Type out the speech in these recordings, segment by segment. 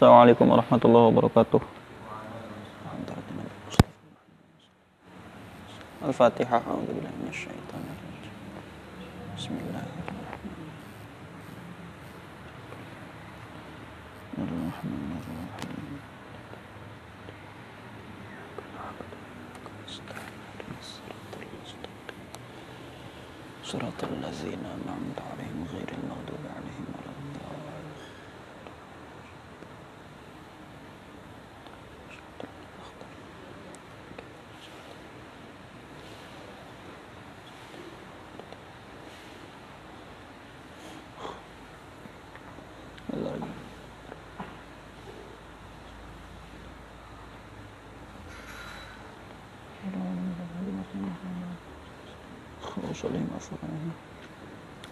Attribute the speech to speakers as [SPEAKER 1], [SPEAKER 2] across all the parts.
[SPEAKER 1] Assalamualaikum warahmatullahi wabarakatuh. Al-Fatihah. Minasyaitonir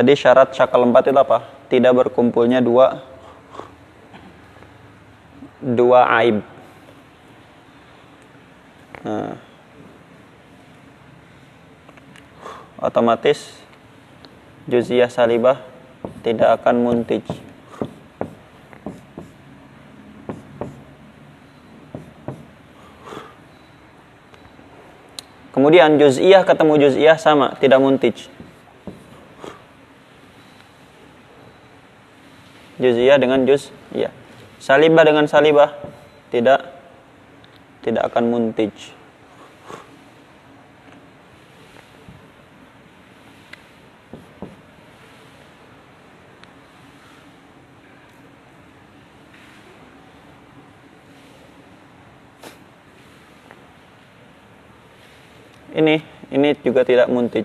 [SPEAKER 1] Tadi syarat syakal empat itu apa? Tidak berkumpulnya dua dua aib. Nah. Otomatis juziyah salibah tidak akan muntij. Kemudian juz'iyah ketemu juz'iyah sama, tidak muntij. Juz'iyah dengan juz, iya. Salibah dengan salibah tidak tidak akan muntij. Ini ini juga tidak muntij.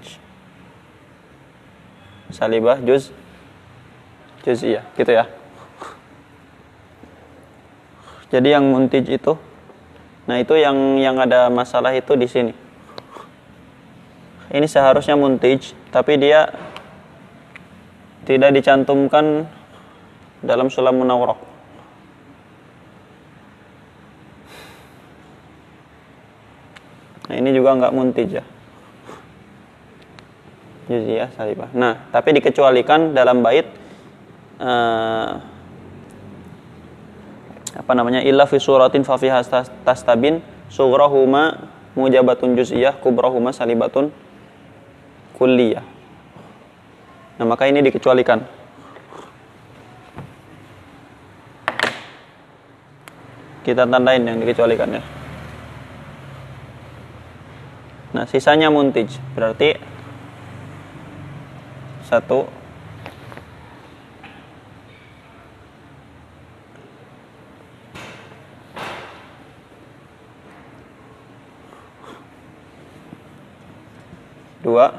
[SPEAKER 1] Salibah juz juz'iyah, gitu ya. Jadi yang muntij itu nah itu yang yang ada masalah itu di sini. Ini seharusnya muntij, tapi dia tidak dicantumkan dalam sulam munawwarah. Nah, ini juga nggak muntij ya. Juziyah salibah. Nah, tapi dikecualikan dalam bait uh, apa namanya illa fi suratin fa fiha tastabin sugrahuma mujabatun juz'iyah kubrahuma salibatun kulliyah. Nah, maka ini dikecualikan. Kita tandain yang dikecualikan ya. Nah, sisanya muntij. Berarti satu dua.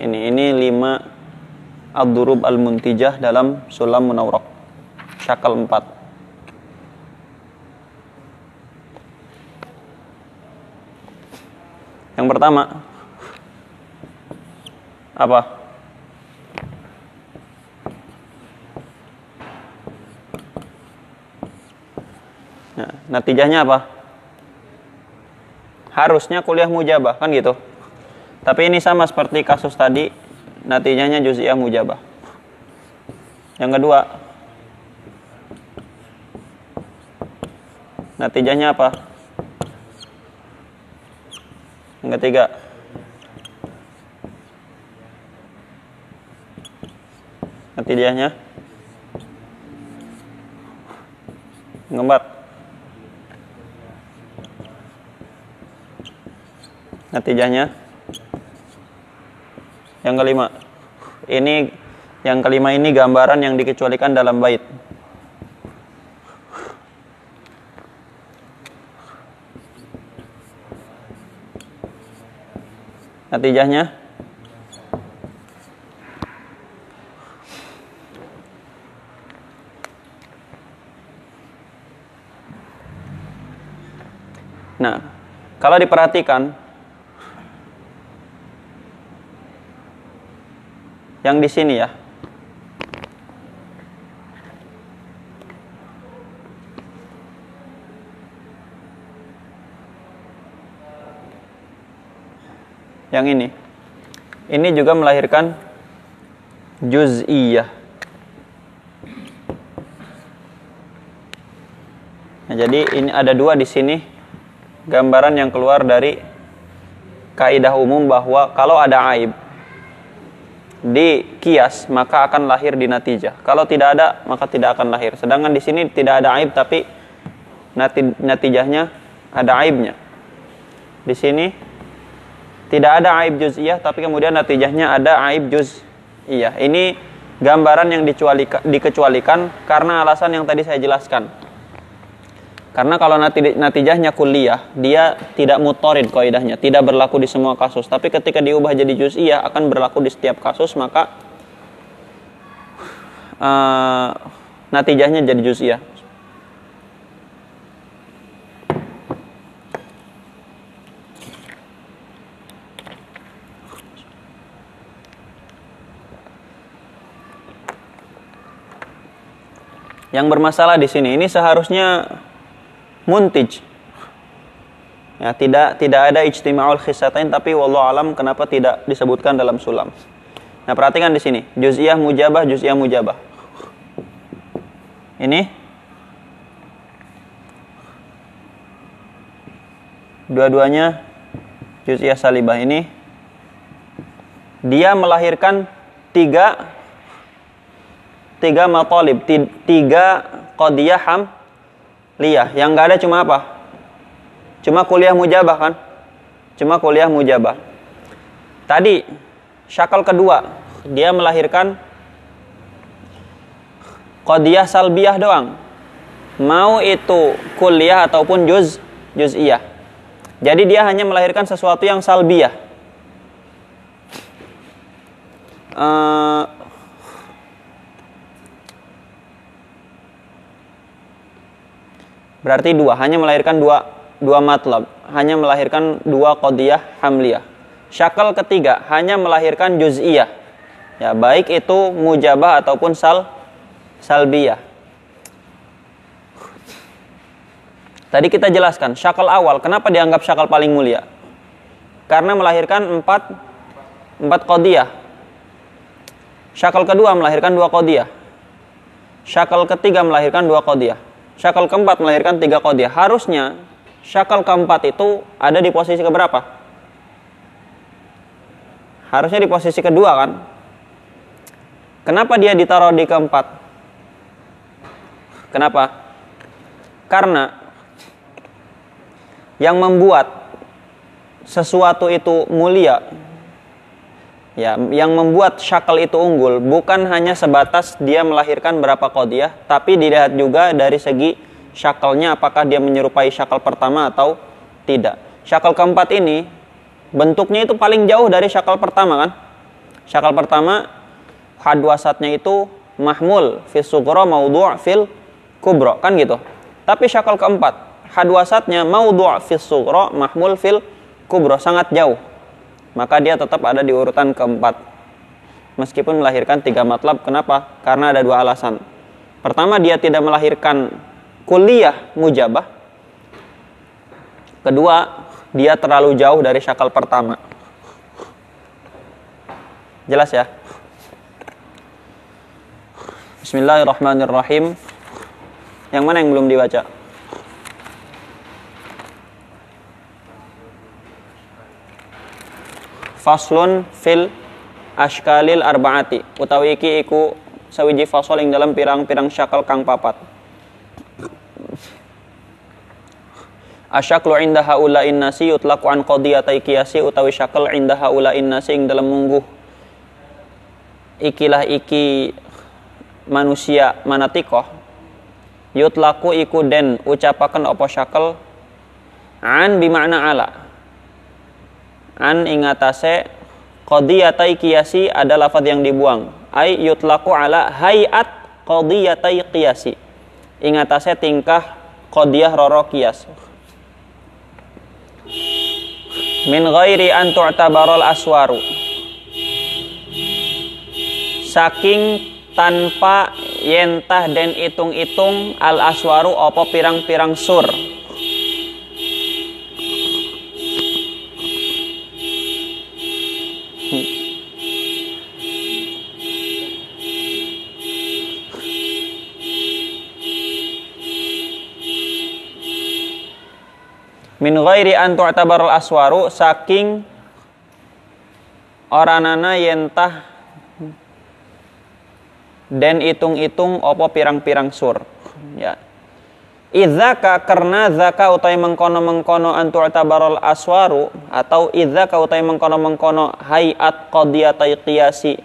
[SPEAKER 1] Ini ini lima. Ad-durub al-muntijah dalam sulam munawrak syakal empat. Yang pertama. Apa Nah, natijahnya apa? Harusnya kuliah mujabah, kan gitu. Tapi ini sama seperti kasus tadi, natijahnya juz'iyah mujabah. Yang kedua, natijahnya apa? Yang ketiga, natijahnya ngembat. Natijahnya Yang kelima. Ini yang kelima ini gambaran yang dikecualikan dalam bait. Natijahnya Nah, kalau diperhatikan yang di sini ya. Yang ini. Ini juga melahirkan juz'iyah. Nah, jadi ini ada dua di sini gambaran yang keluar dari kaidah umum bahwa kalau ada aib di kias maka akan lahir di natijah. Kalau tidak ada maka tidak akan lahir. Sedangkan di sini tidak ada aib tapi natijahnya ada aibnya. Di sini tidak ada aib juz'iyah tapi kemudian natijahnya ada aib juz'iyah. Ini gambaran yang dikecualikan karena alasan yang tadi saya jelaskan. Karena kalau natijahnya kuliah, dia tidak mutorid kaidahnya, tidak berlaku di semua kasus. Tapi ketika diubah jadi juz'iyah akan berlaku di setiap kasus, maka uh, natijahnya jadi juz'iyah. Yang bermasalah di sini ini seharusnya muntij. Ya, tidak tidak ada ijtima'ul khisatain tapi wallahu alam kenapa tidak disebutkan dalam sulam. Nah, perhatikan di sini, juz'iyah mujabah, juz'iyah mujabah. Ini dua-duanya juz'iyah salibah ini dia melahirkan tiga tiga matalib, tiga qadiyah ham liyah. Yang nggak ada cuma apa? Cuma kuliah mujabah kan? Cuma kuliah mujabah. Tadi syakal kedua dia melahirkan qadiyah salbiyah doang. Mau itu kuliah ataupun juz juz'iyah. Jadi dia hanya melahirkan sesuatu yang salbiyah. Uh, Berarti dua, hanya melahirkan dua dua matlab, hanya melahirkan dua qadiyah hamliyah. Syakal ketiga hanya melahirkan juz'iyah. Ya, baik itu mujabah ataupun sal salbiyah. Tadi kita jelaskan syakal awal, kenapa dianggap syakal paling mulia? Karena melahirkan empat empat qadiyah. Syakal kedua melahirkan dua qadiyah. Syakal ketiga melahirkan dua qadiyah syakal keempat melahirkan tiga kodiah. Harusnya syakal keempat itu ada di posisi keberapa? Harusnya di posisi kedua kan? Kenapa dia ditaruh di keempat? Kenapa? Karena yang membuat sesuatu itu mulia Ya, yang membuat syakal itu unggul bukan hanya sebatas dia melahirkan berapa kodiah, tapi dilihat juga dari segi syakalnya apakah dia menyerupai syakal pertama atau tidak. Syakal keempat ini bentuknya itu paling jauh dari syakal pertama kan? Syakal pertama hadwasatnya itu mahmul fil sugro maudhu' fil kubro kan gitu. Tapi syakal keempat hadwasatnya maudhu' fil mahmul fil kubro sangat jauh maka dia tetap ada di urutan keempat. Meskipun melahirkan tiga matlab, kenapa? Karena ada dua alasan. Pertama, dia tidak melahirkan kuliah mujabah. Kedua, dia terlalu jauh dari syakal pertama. Jelas ya? Bismillahirrahmanirrahim. Yang mana yang belum dibaca? Faslun fil ashkalil arbaati. Utawi iki iku sawiji fasol ing dalam pirang-pirang syakal kang papat. Asyaklu inda haula innasi yutlaqu an qadiyatai qiyasi utawi syakal inda haula innasi ing dalam mungguh ikilah iki manusia manatikoh yutlaku iku den ucapakan opo syakel an bimakna ala an ingatase qadiyatai qiyasi ada lafaz yang dibuang. Ay yutlaku ala hayat qadiyatai qiyasi. Ingatase tingkah qadiyah roro qiyas. Min ghairi an tu'tabarul aswaru. Saking tanpa yentah dan itung-itung al aswaru opo pirang-pirang sur min ghairi an tu'tabarul aswaru saking oranana yentah dan hitung-hitung opo pirang-pirang sur. Ya. Idzaka karena zaka utai mengkono mengkono antu tabarol aswaru atau idzaka utai mengkono mengkono hayat qadiyatai qiyasi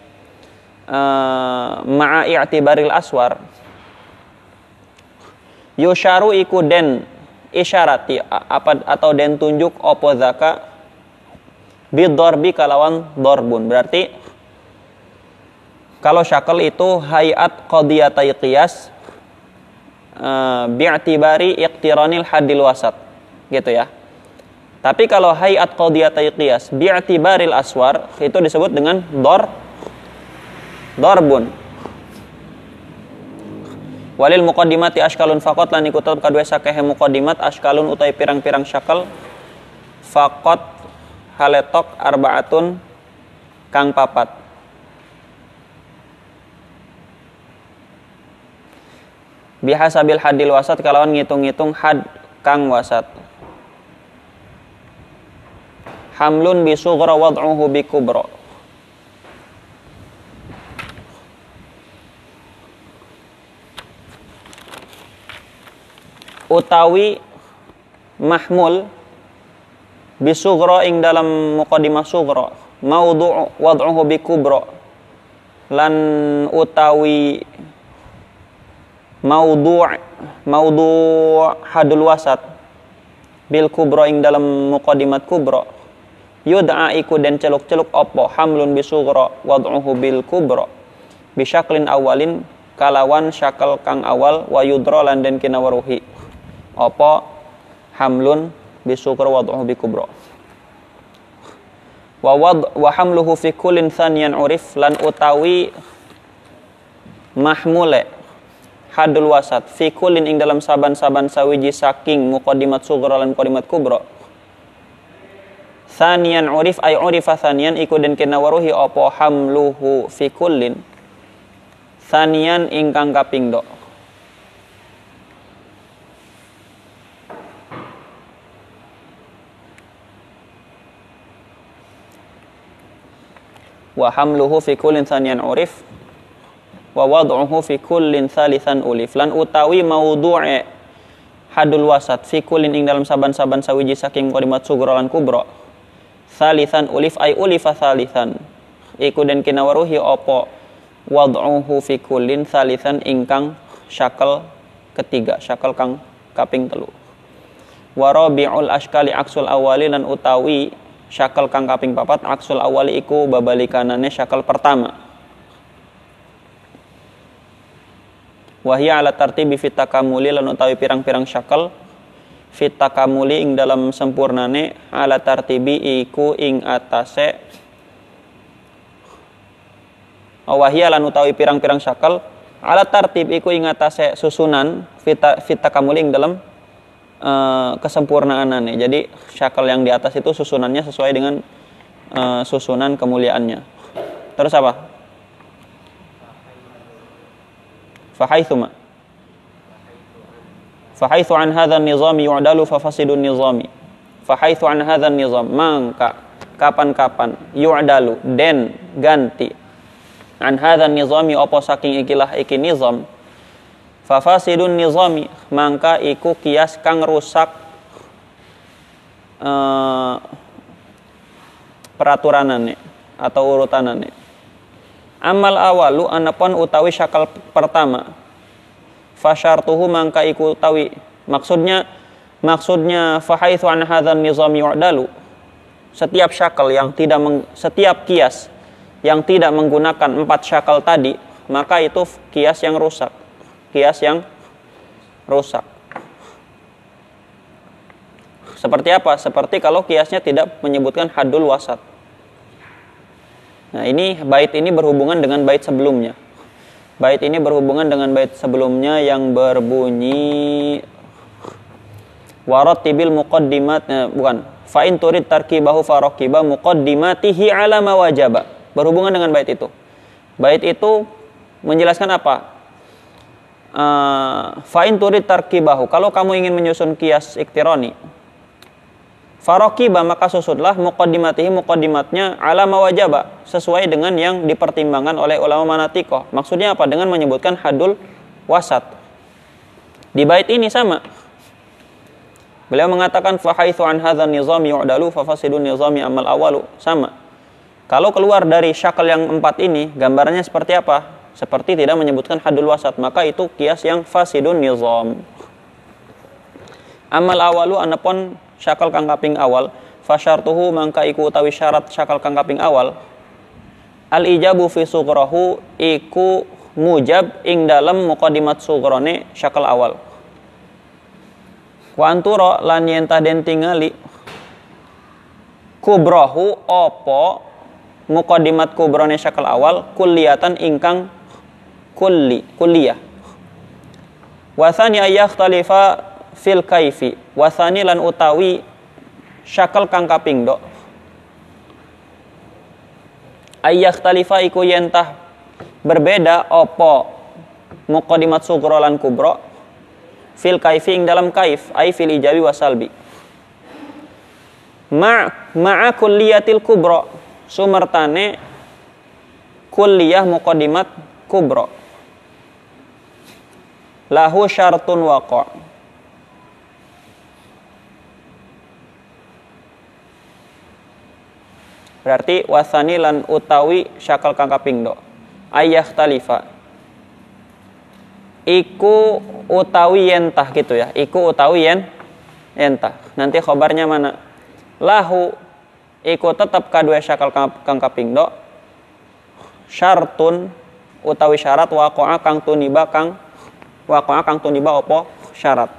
[SPEAKER 1] uh, ma'a i'tibaril aswar yusharu iku den isyarati apa atau den tunjuk opo zaka? Bidorbi kalawan dorbun. Berarti kalau syakal itu hayat qadiyatai qiyas uh, bi'tibari iqtiranil hadil wasat. Gitu ya. Tapi kalau hayat qadiyatai qiyas bi'tibaril aswar itu disebut dengan dor dorbun Walil muqaddimati ashkalun faqat lan iku tetep kadue sakehe muqaddimat ashkalun utai pirang-pirang syakal faqat haletok arbaatun kang papat. Bihasabil hadil wasat kalawan ngitung-ngitung had kang wasat. Hamlun bisughra wad'uhu bikubra. Utawi mahmul bisugro ing dalam muqaddimah sugro maudhu wad'uhu bi kubra lan utawi maudhu maudhu hadul wasat bil kubra ing dalam muqaddimat kubra yud'a iku den celuk-celuk opo hamlun bisugro wad'uhu bil kubra bisyaklin awalin kalawan syakal kang awal wa yudra lan den kinawaruhi apa? Hamlun bisukr wad'uhu bikubra. Wa wad wa hamluhu fi kullin thaniyan urif lan utawi mahmule hadul wasat fi kullin ing dalam saban-saban sawiji saking muqaddimat sughra lan muqaddimat kubra. Thaniyan urif ay urifa thaniyan iku den kena waruhi apa? Hamluhu fi kullin Thaniyan ingkang kaping do wa hamluhu fi kullin thaniyan urif wa wad'uhu fi kullin thalithan ulif. Lan utawi maudhu'e hadul wasat fi kullin ing dalam saban-saban sawiji saking kalimat sugra lan kubra thalithan ulif ay ulifa thalithan. Iku den kinawaruhi opo? Wad'uhu fi kullin thalithan ingkang syakal ketiga syakal kang kaping telu. Warabi'ul ashkali aksul awali lan utawi syakal kang kaping papat aksul awali iku babalikanane syakal pertama. Wahya ala tartibi fitakamuli lan utawi pirang-pirang syakal. Fitakamuli ing dalam sempurnane ala tartibi iku ing atase wahya lan utawi pirang-pirang syakal. Ala tartib iku ing atase susunan fita fitakamuli ing dalam uh, kesempurnaan nih. Jadi syakal yang di atas itu susunannya sesuai dengan uh, susunan kemuliaannya. Terus apa? Fahaithuma. Fahaithu an hadha nizami yu'dalu fafasidun nizami. Fahaithu an hadha nizam. Mangka kapan-kapan yu'dalu den ganti an hadha nizami opo saking ikilah iki nizam fafasidun nizami mangka iku kias kang rusak uh, peraturanane atau urutanane. Amal awalu anapun utawi syakal pertama. Fasyartuhu mangka iku utawi maksudnya maksudnya fahaitsu an hadzal nizam yu'dalu setiap syakal yang tidak meng, setiap kias yang tidak menggunakan empat syakal tadi maka itu kias yang rusak kias yang rusak seperti apa seperti kalau kiasnya tidak menyebutkan hadul wasat Nah, ini bait ini berhubungan dengan bait sebelumnya. Bait ini berhubungan dengan bait sebelumnya yang berbunyi tibil muqaddimat eh, bukan fa in turid tarkibahu faraqiba muqaddimatihi ala ma wajaba. Berhubungan dengan bait itu. Bait itu menjelaskan apa? Uh, fa in turid tarkibahu. Kalau kamu ingin menyusun kias iktironi, Farokiba maka susutlah muqaddimatihi muqaddimatnya ala mawajaba sesuai dengan yang dipertimbangkan oleh ulama manatikoh. Maksudnya apa? Dengan menyebutkan hadul wasat. Di bait ini sama. Beliau mengatakan fahaitsu an hadzal nizam yu'dalu fa fasidun nizami amal awalu. Sama. Kalau keluar dari syakal yang empat ini, gambarannya seperti apa? Seperti tidak menyebutkan hadul wasat, maka itu kias yang fasidun nizam. Amal awalu anapun syakal kang kaping awal fasyartuhu mangka iku utawi syarat syakal kang kaping awal al ijabu fi sughrahu iku mujab ing dalam muqaddimat sughrone syakal awal wa anturo lan yen den tingali kubrahu opo muqaddimat kubrone syakal awal kulliyatan ingkang kulli kulliyah. Wasani talifa fil kaifi. Wasani lan utawi syakal kang kaping do ayyak talifa iku yentah berbeda opo muqaddimat sugro lan kubro fil kaifi ing dalam kaif ai fil ijabi wasalbi ma ma'a kulliyatil kubro. Sumertane kulliyah muqaddimat kubro lahu syartun waqa' Berarti wasani lan utawi syakal kang kaping do. Ayah talifa. Iku utawi yentah gitu ya. Iku utawi yen yentah. Nanti khobarnya mana? Lahu iku tetap kadua syakal kang kaping do. Syartun utawi syarat waqa'a kang tuniba kang waqa'a kang tuniba opo syarat.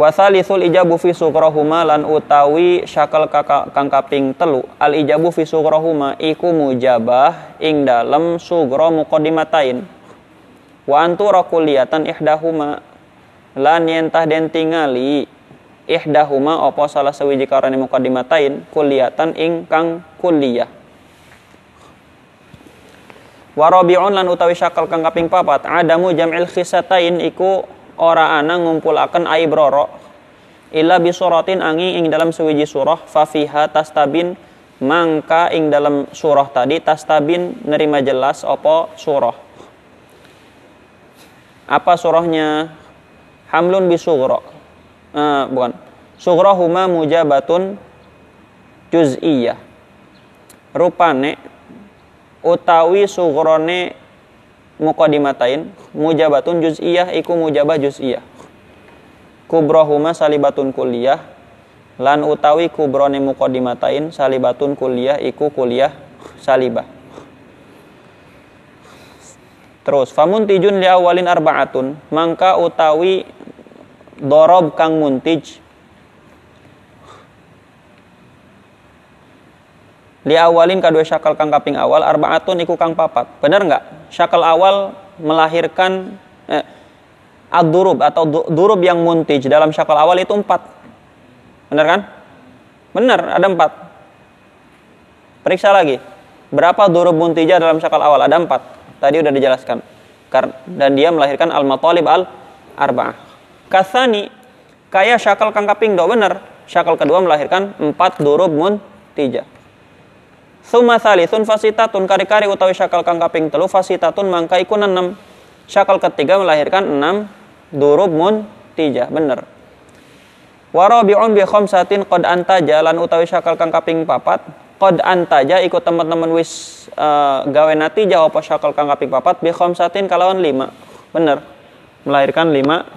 [SPEAKER 1] Wasalisul ijabu fi sukrohuma lan utawi syakal kang kaping telu. Al ijabu fi sukrohuma iku mujabah ing dalem sugro mukodimatain wa antura kuliatan ihdahuma lan yentah den tingali ihdahuma opo salah sewiji karane mukodimatain kuliatan ing kang kuliah Warabi'un lan utawi syakal kang kaping papat adamu jam'il khisatain iku ora ana ngumpulaken aibroro illa bisuratin angin ing dalam sewiji surah fafiha tastabin mangka ing dalam surah tadi tastabin nerima jelas opo surah. Apa surahnya? Hamlun bisugro uh, bukan. Sugrahuma mujabatun juz'iyah. Rupane utawi sugrone muqaddimatain mujabatun juz'iyah iku mujabah juz'iyah. Kubrohuma salibatun kuliah lan utawi kubrone muqaddimatain salibatun kuliah iku kuliah salibah. Terus famun tijun li awalin arbaatun mangka utawi dorob kang muntij li awalin syakal kang kaping awal arbaatun iku kang papat. Bener nggak? Syakal awal melahirkan eh, ad-durub atau durub yang muntij. Dalam syakal awal itu empat. Bener kan? Bener ada empat. Periksa lagi. Berapa durub muntijah dalam syakal awal? Ada empat. Tadi udah dijelaskan. Dan dia melahirkan al-matalib al-arba'ah. Kasani kaya syakal kang kaping do. Bener. Syakal kedua melahirkan empat durub muntijah Suma salisun fasitatun kari-kari utawi syakal kang kaping telu fasitatun mangka iku enam. Syakal ketiga melahirkan enam durub mun tijah bener. Warabi'un bi khamsatin qad antaja lan utawi syakal kang kaping papat qad antaja ikut teman-teman wis uh, gawe natijah apa syakal kang kaping papat bi khamsatin kalawan lima bener melahirkan lima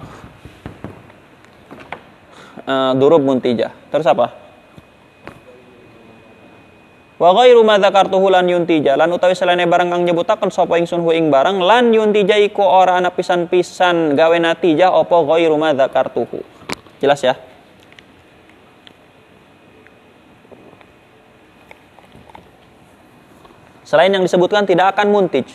[SPEAKER 1] uh, durub muntijah terus apa Wa ghairu ma dzakartuhu lan yuntija lan utawi selene barang kang nyebutaken sapa ingsun hu ing barang lan yuntija iku ora ana pisan-pisan gawe natijah apa ghairu ma dzakartuhu. Jelas ya? Selain yang disebutkan tidak akan muntij.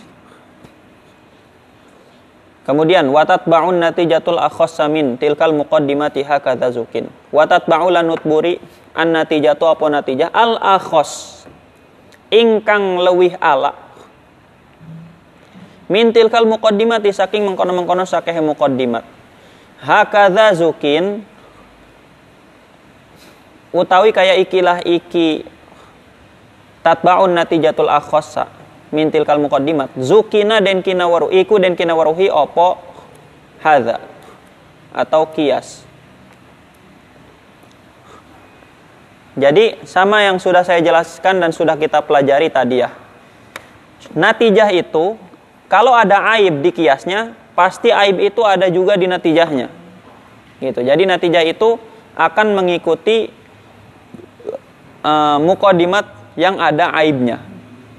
[SPEAKER 1] Kemudian watat ba'un natijatul akhassa min tilkal muqaddimati hakadza zukin. Watat ba'ulan nutburi an natijatu apa natijah al akhos ingkang lewih ala mintil kal muqaddimati saking mengkono-mengkono sakeh muqaddimat. Hakadha zukin utawi kaya ikilah iki tatbaun natijatul akhassa mintil kal muqaddimat. Zukina den kina waru iku den kina waruhi opo? Hadza atau kias Jadi sama yang sudah saya jelaskan dan sudah kita pelajari tadi ya. Natijah itu kalau ada aib di kiasnya, pasti aib itu ada juga di natijahnya. Gitu. Jadi natijah itu akan mengikuti uh, mukodimat yang ada aibnya.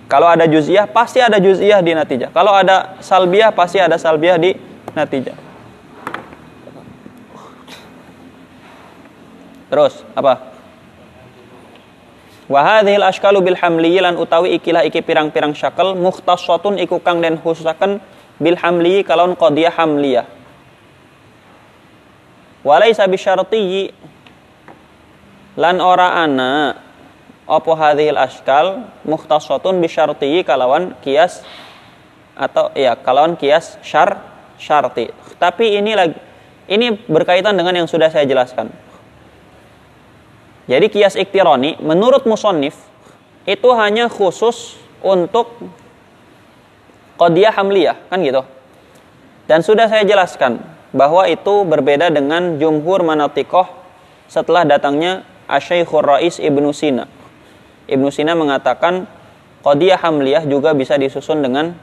[SPEAKER 1] Kalau ada juziyah, pasti ada juziyah di natijah. Kalau ada salbiah, pasti ada salbiah di natijah. Terus, apa? Wa hadhil ashkalu bil hamli lan utawi ikilah iki pirang-pirang syakal mukhtasatun iku kang den khususaken bil hamli kalon qadiyah hamliyah. Walaysa bisyarti lan ora ana apa hadhil ashkal mukhtasatun bisyarti kalawan kias atau ya kalawan kias syar syarti. Tapi ini lagi ini berkaitan dengan yang sudah saya jelaskan. Jadi kias iktironi menurut musonif itu hanya khusus untuk qadiyah hamliyah kan gitu. Dan sudah saya jelaskan bahwa itu berbeda dengan jumhur manatikoh setelah datangnya Asyaikhur Rais Ibnu Sina. Ibnu Sina mengatakan qadiyah hamliyah juga bisa disusun dengan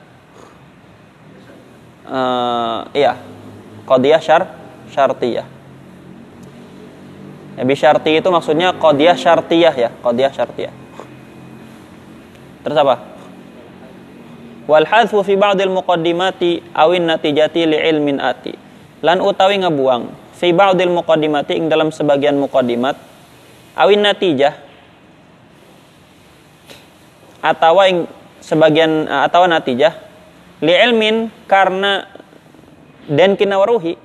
[SPEAKER 1] uh, iya qadiyah syar syartiyah. Ya, bisyarti itu maksudnya qadiyah syartiyah ya, qadiyah syartiyah. Terus apa? Wal hadfu fi ba'dil muqaddimati awin natijati li ilmin ati. Lan utawi ngebuang fi ba'dil muqaddimati ing dalam sebagian muqaddimat awin natijah atau ing sebagian atau natijah li ilmin karena dan kinawaruhi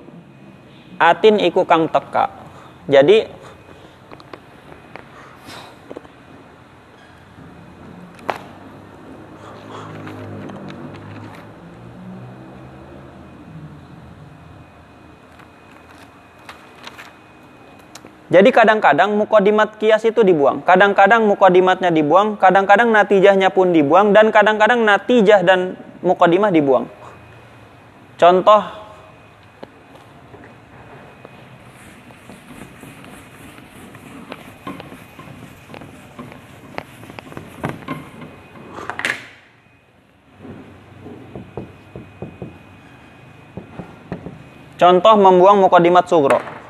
[SPEAKER 1] atin iku kang teka. Jadi Jadi kadang-kadang mukodimat kias itu dibuang, kadang-kadang mukodimatnya dibuang, kadang-kadang natijahnya pun dibuang, dan kadang-kadang natijah dan mukodimah dibuang. Contoh Contoh membuang mukodimat sugro.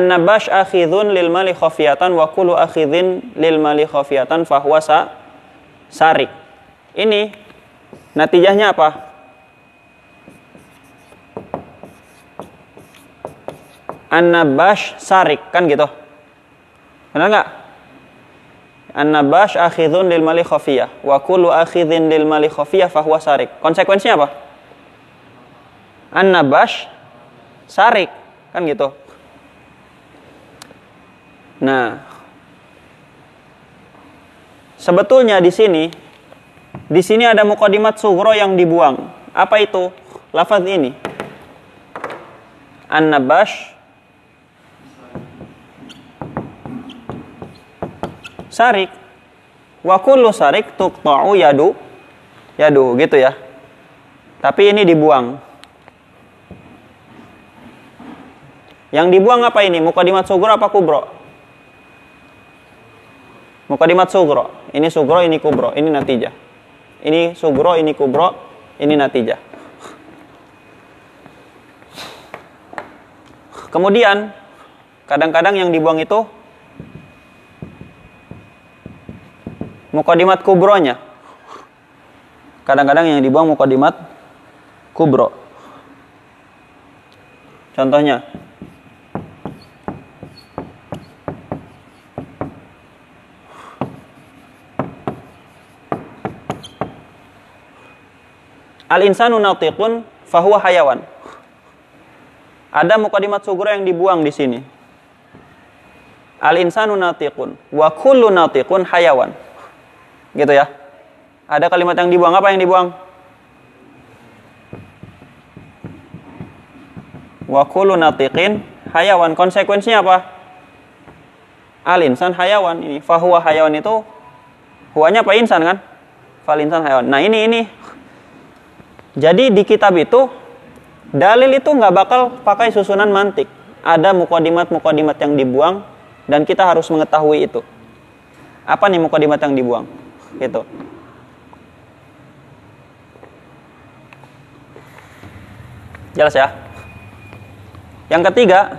[SPEAKER 1] An-nabash akhidhun lil mali khafiyatan wa kullu akhidhin lil mali khafiyatan fahuwa sa sarik. Ini natijahnya apa? An-nabash sarik kan gitu. Benar nggak? An-nabash akhidhun lil mali khafiyah wa kullu akhidhin lil mali khafiyah fahuwa sarik. Konsekuensinya apa? An-nabash sarik, kan gitu. Nah, sebetulnya di sini di sini ada mukadimat sugro yang dibuang. Apa itu? Lafaz ini. An-nabash sarik wa kullu sarik tuqta'u yadu yadu gitu ya. Tapi ini dibuang. Yang dibuang apa ini? Mukadimat sugro apa kubro? Mukadimat sugro. Ini sugro, ini kubro. Ini natijah. Ini sugro, ini kubro. Ini natijah. Kemudian, kadang-kadang yang dibuang itu mukadimat kubronya. Kadang-kadang yang dibuang mukadimat kubro. Contohnya, Al insanu natiqun fahuwa hayawan. Ada mukadimat sugro yang dibuang di sini. Al insanu natiqun wa kullu natiqun hayawan. Gitu ya. Ada kalimat yang dibuang apa yang dibuang? Wa kullu natiqin hayawan. Konsekuensinya apa? Al insan hayawan ini. Fahuwa hayawan itu huanya apa insan kan? Fal insan hayawan. Nah, ini ini jadi di kitab itu dalil itu nggak bakal pakai susunan mantik. Ada mukodimat-mukodimat yang dibuang dan kita harus mengetahui itu. Apa nih mukodimat yang dibuang? Gitu. Jelas ya? Yang ketiga,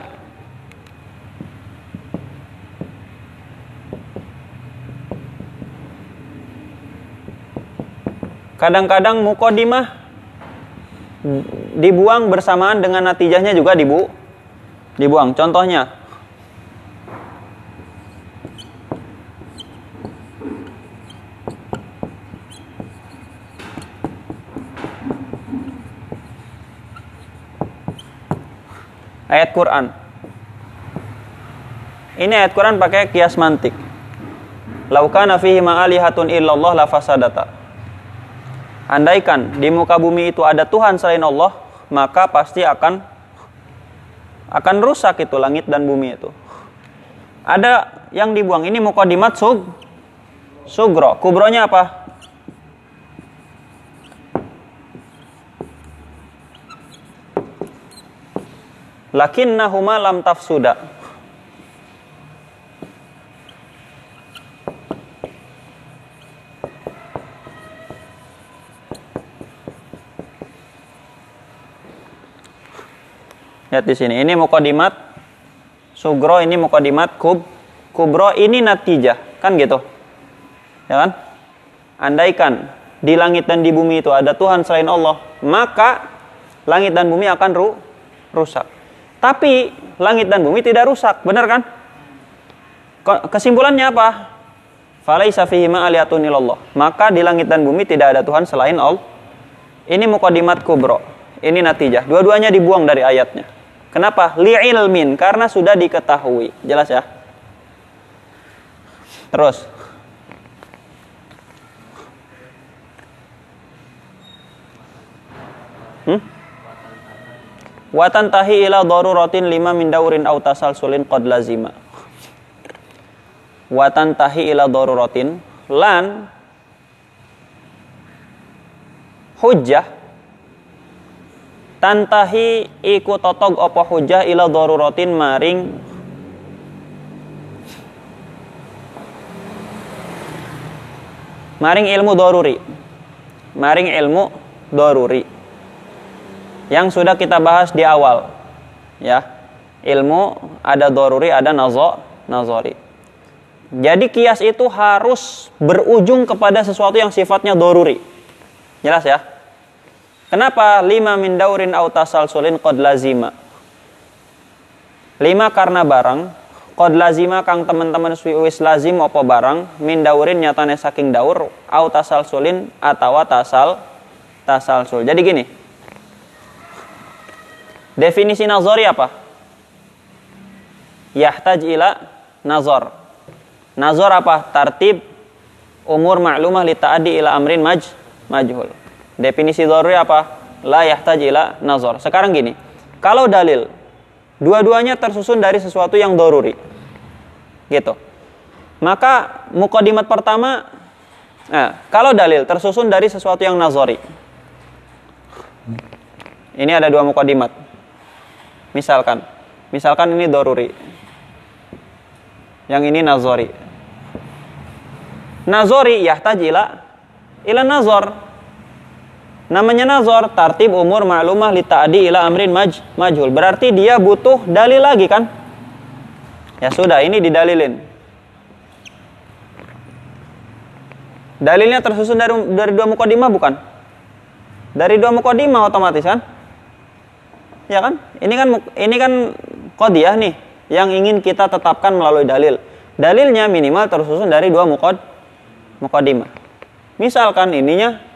[SPEAKER 1] kadang-kadang mukodimah dibuang bersamaan dengan natijahnya juga dibu dibuang. Contohnya ayat Quran. Ini ayat Quran pakai kias mantik. Laukana fihi ma'alihatun illallah la fasadata andaikan di muka bumi itu ada Tuhan selain Allah, maka pasti akan akan rusak itu langit dan bumi itu. Ada yang dibuang. Ini mukadimat sug sugro. Kubronya apa? Lakinnahuma lam tafsuda. Lihat di sini. Ini mukadimat sugro, ini mukadimat kub, kubro, ini natijah. Kan gitu. Ya kan? Andaikan di langit dan di bumi itu ada Tuhan selain Allah, maka langit dan bumi akan ru rusak. Tapi langit dan bumi tidak rusak, benar kan? Kesimpulannya apa? Falaisa fihi ma'aliyatun ilallah. Maka di langit dan bumi tidak ada Tuhan selain Allah. Ini mukadimat kubro. Ini natijah. Dua-duanya dibuang dari ayatnya. Kenapa? Li'ilmin, karena sudah diketahui. Jelas ya? Terus. Hmm? Watan tahi ila daruratin lima min daurin au tasalsulin qad lazima. Watan tahi ila daruratin lan hujjah tantahi iku totog opo hujah ila daruratin maring maring ilmu doruri maring ilmu doruri yang sudah kita bahas di awal ya. Ilmu ada doruri ada nazo nazori. Jadi kias itu harus berujung kepada sesuatu yang sifatnya doruri jelas ya Kenapa lima min daurin au tasalsulin qad lazima? Lima karena barang qad lazima kang teman-teman wis lazim apa barang min daurin nyatane saking daur au tasalsulin atawa tasal tasalsul. Jadi gini. Definisi nazori apa? Yahtaj ila nazor. Nazor apa? Tartib umur maklumah li ta'adi ila amrin maj majhul. Definisi doruri apa? La yahtaj ila nazor. Sekarang gini, kalau dalil dua-duanya tersusun dari sesuatu yang doruri. Gitu. Maka mukadimat pertama nah, kalau dalil tersusun dari sesuatu yang nazori. Ini ada dua mukadimat. Misalkan, misalkan ini doruri. Yang ini nazori. Nazori yahtaj ila ila nazor. Namanya nazor, tartib umur maklumah li ta'di ila amrin maj, majhul. Berarti dia butuh dalil lagi kan? Ya sudah, ini didalilin. Dalilnya tersusun dari dari dua mukadimah bukan? Dari dua mukadimah otomatis kan? ya kan? Ini kan ini kan qadiyah nih yang ingin kita tetapkan melalui dalil. Dalilnya minimal tersusun dari dua mukad mukadimah. Misalkan ininya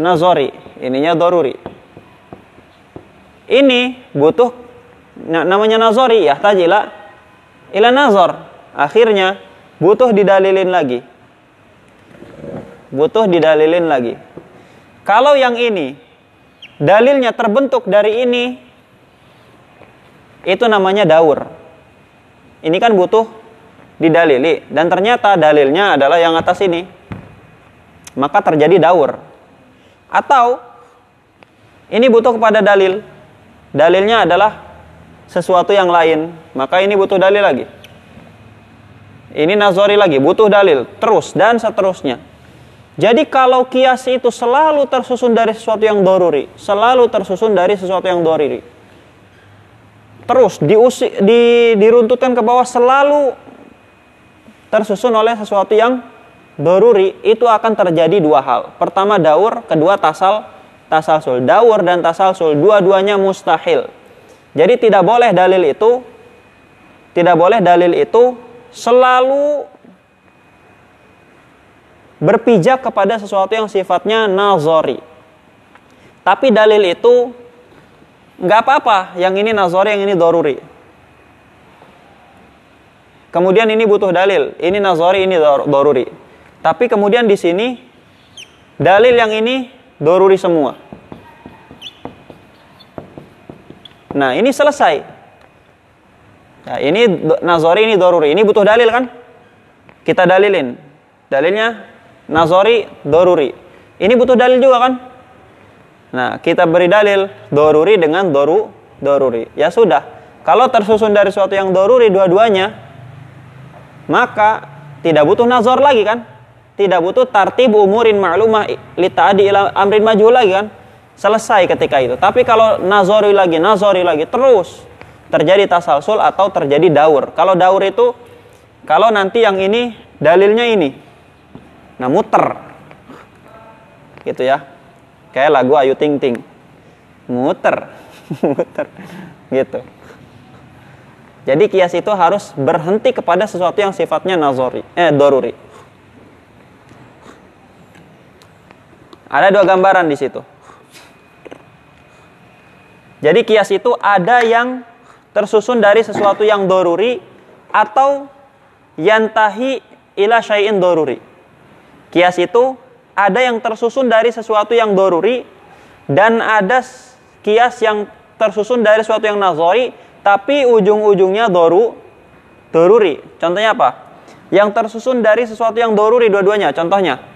[SPEAKER 1] nazori, ininya doruri. Ini butuh namanya nazori ya tajila ila nazar. Akhirnya butuh didalilin lagi. Butuh didalilin lagi. Kalau yang ini dalilnya terbentuk dari ini, itu namanya daur. Ini kan butuh didalili dan ternyata dalilnya adalah yang atas ini. Maka terjadi daur. Atau ini butuh kepada dalil. Dalilnya adalah sesuatu yang lain, maka ini butuh dalil lagi. Ini nazori lagi, butuh dalil, terus dan seterusnya. Jadi kalau kias itu selalu tersusun dari sesuatu yang doruri, selalu tersusun dari sesuatu yang doriri. Terus diusi, di, diruntutkan ke bawah selalu tersusun oleh sesuatu yang doruri, itu akan terjadi dua hal. Pertama daur, kedua tasal, tasalsul. Daur dan tasalsul, dua-duanya mustahil. Jadi tidak boleh dalil itu, tidak boleh dalil itu selalu berpijak kepada sesuatu yang sifatnya nazori. Tapi dalil itu nggak apa-apa, yang ini nazori, yang ini doruri. Kemudian ini butuh dalil, ini nazori, ini doruri. Tapi kemudian di sini dalil yang ini doruri semua. Nah ini selesai. Nah, ini nazori, ini doruri. Ini butuh dalil kan? Kita dalilin. Dalilnya Nazori, doruri. Ini butuh dalil juga kan? Nah, kita beri dalil doruri dengan doru, doruri. Ya sudah. Kalau tersusun dari suatu yang doruri dua-duanya, maka tidak butuh nazor lagi kan? Tidak butuh tartib umurin ma'lumah li ta'adi ila amrin maju lagi kan? Selesai ketika itu. Tapi kalau nazori lagi, nazori lagi terus terjadi tasalsul atau terjadi daur. Kalau daur itu kalau nanti yang ini dalilnya ini, Nah muter. Gitu ya. Kayak lagu Ayu Ting Ting. Muter. muter. Gitu. Jadi kias itu harus berhenti kepada sesuatu yang sifatnya nazori, eh doruri. Ada dua gambaran di situ. Jadi kias itu ada yang tersusun dari sesuatu yang doruri atau yantahi ila syai'in doruri. Kias itu ada yang tersusun dari sesuatu yang doruri dan ada kias yang tersusun dari sesuatu yang nazori tapi ujung-ujungnya doru doruri. Contohnya apa? Yang tersusun dari sesuatu yang doruri dua-duanya. Contohnya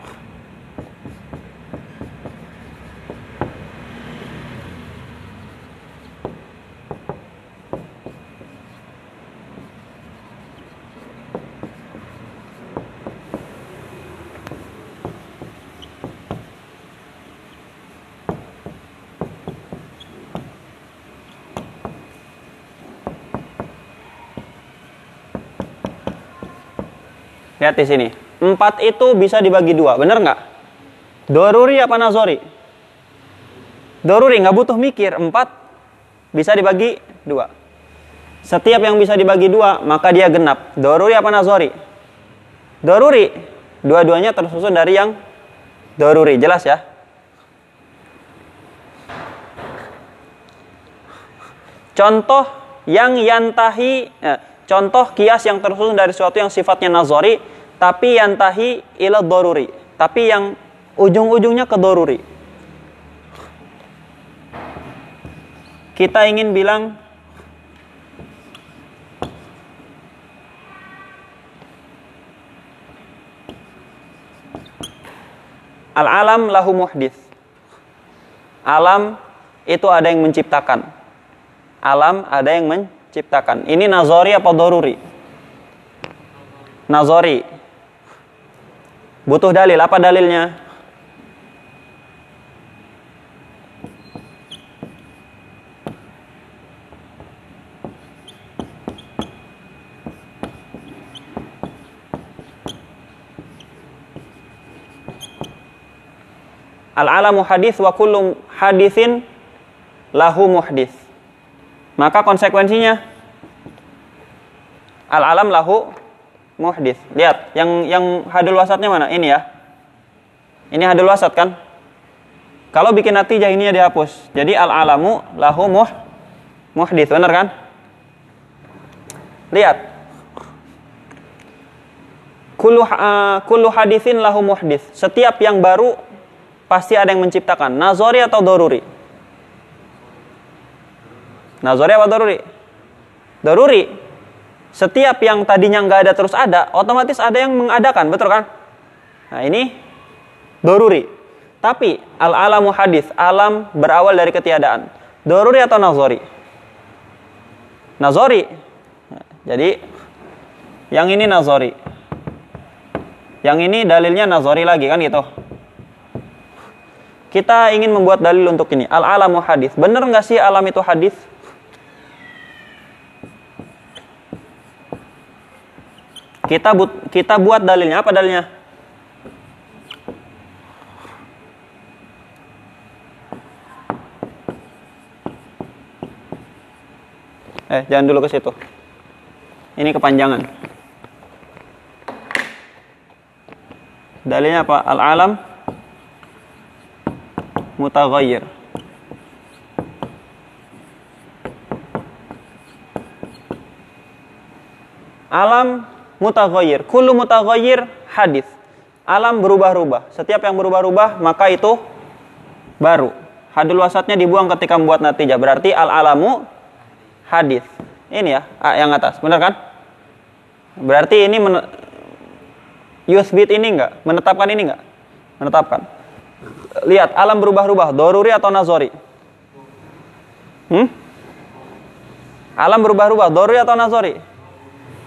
[SPEAKER 1] Lihat di sini. Empat itu bisa dibagi dua, benar nggak? Doruri apa nazori? Doruri nggak butuh mikir. Empat bisa dibagi dua. Setiap yang bisa dibagi dua, maka dia genap. Doruri apa nazori? Doruri. Dua-duanya tersusun dari yang doruri. Jelas ya? contoh yang yantahi eh, contoh kias yang tersusun dari sesuatu yang sifatnya nazari tapi yantahi ila doruri tapi yang ujung-ujungnya ke doruri kita ingin bilang Al-alam lahu muhdis. Alam itu ada yang menciptakan. Alam ada yang menciptakan. Ini nazori apa doruri? Nazori. Butuh dalil. Apa dalilnya? Al-alamu hadis wa kullu hadisin lahu muhdis. Maka konsekuensinya al-alam lahu muhdis. Lihat, yang yang hadul wasatnya mana? Ini ya. Ini hadul wasat kan? Kalau bikin natijah ini dihapus. Jadi al-alamu lahu muh muhdis, benar kan? Lihat. Kullu uh, kullu hadisin lahu muhdis. Setiap yang baru pasti ada yang menciptakan. Nazori atau doruri? Nazori atau doruri? Doruri. Setiap yang tadinya nggak ada terus ada, otomatis ada yang mengadakan, betul kan? Nah ini doruri. Tapi al-alamu hadis, alam berawal dari ketiadaan. Doruri atau nazori? Nazori. Jadi yang ini nazori. Yang ini dalilnya nazori lagi kan gitu. Kita ingin membuat dalil untuk ini. Al-alamu hadis. Benar nggak sih alam itu hadis? Kita but, kita buat dalilnya. Apa dalilnya? Eh, jangan dulu ke situ. Ini kepanjangan. Dalilnya apa? Al-alam mutaghayyir alam mutaghayyir. Kullu mutaghayyir hadis. Alam berubah-ubah. Setiap yang berubah-ubah maka itu baru. Hadul wasatnya dibuang ketika membuat natijah. Berarti al alamu hadis. Ini ya yang atas. Benar kan? Berarti ini men yusbit ini enggak? Menetapkan ini enggak? Menetapkan. Lihat alam berubah-ubah, doruri atau nazori? Hmm? Alam berubah-ubah, doruri atau nazori?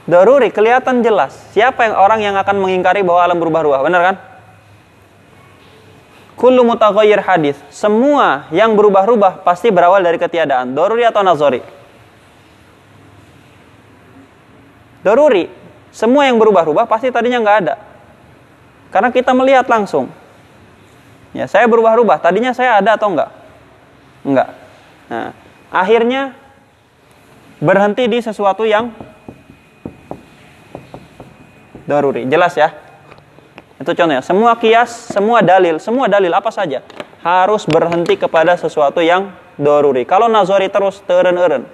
[SPEAKER 1] Doruri, kelihatan jelas. Siapa yang orang yang akan mengingkari bahwa alam berubah-ubah? Benar kan? Kullu mutaghayyir hadis. Semua yang berubah-ubah pasti berawal dari ketiadaan. Doruri atau nazori? Doruri. Semua yang berubah-ubah pasti tadinya nggak ada. Karena kita melihat langsung. Ya, saya berubah-ubah. Tadinya saya ada atau enggak? Enggak. Nah, akhirnya berhenti di sesuatu yang daruri. Jelas ya? Itu contohnya. Semua kias, semua dalil, semua dalil apa saja harus berhenti kepada sesuatu yang daruri. Kalau nazari terus teren-eren.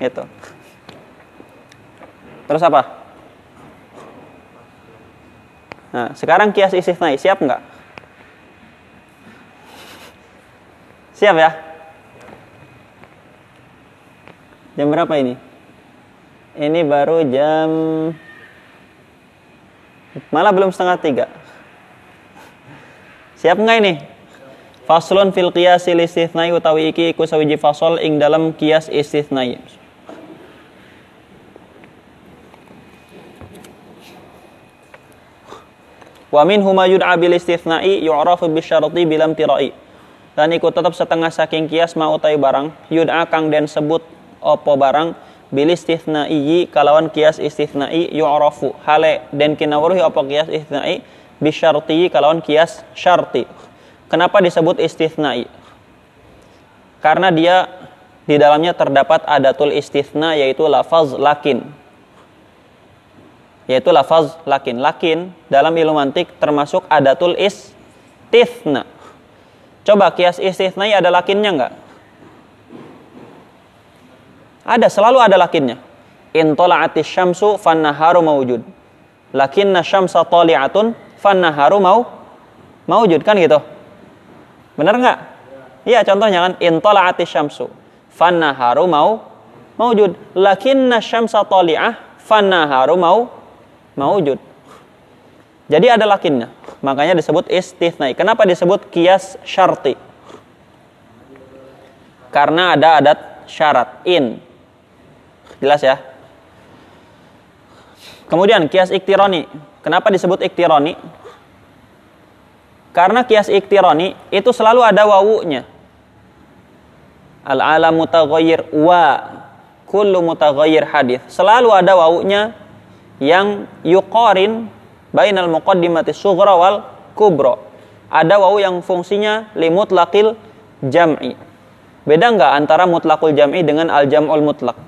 [SPEAKER 1] Itu. Terus apa? Nah, sekarang kias istisnai siap enggak? Siap ya? Jam berapa ini? Ini baru jam malah belum setengah tiga. Siap nggak ini? Faslun fil qiyas istithnai utawi iki iku sawiji fasol ing dalam kias istithnai. Wa min huma yud'a bil istithnai yu'rafu bisyarti bilam tirai dan ikut tetap setengah saking kias mau utai barang yud'a kang den sebut opo barang bil istithnai kalawan kias istithnai yu'rafu hale. Den kinawruhi opo kias istithnai bisyarti kalawan kias syarti. Kenapa disebut istithnai karena dia di dalamnya terdapat adatul istithna yaitu lafaz lakin. Yaitu lafaz lakin. Lakin dalam ilmu mantik termasuk adatul istithna Coba kias istithnai ada lakinnya enggak? Ada, selalu ada lakinnya. In tola'atis syamsu fannaharu mawujud. Lakinna syamsa toli'atun fannaharu mau mawujud. Kan gitu? Benar nggak? Iya, contohnya kan. In tola'atis syamsu fannaharu mau mawujud. Lakinna syamsa toli'ah fannaharu mau mawujud. Jadi ada lakinnya. Makanya disebut istithnai. Kenapa disebut kias syarti? Karena ada adat syarat in Jelas ya? Kemudian kias iktironi. Kenapa disebut iktironi? Karena kias iktironi itu selalu ada wawunya. Al-alam mutaghayyir wa kullu mutaghayyir hadis. Selalu ada wawunya yang yuqarin bainal muqaddimati sughra wal kubra. Ada wawu yang fungsinya limut lakil jam'i. Beda nggak antara mutlakul jam'i dengan al jam'ul mutlak?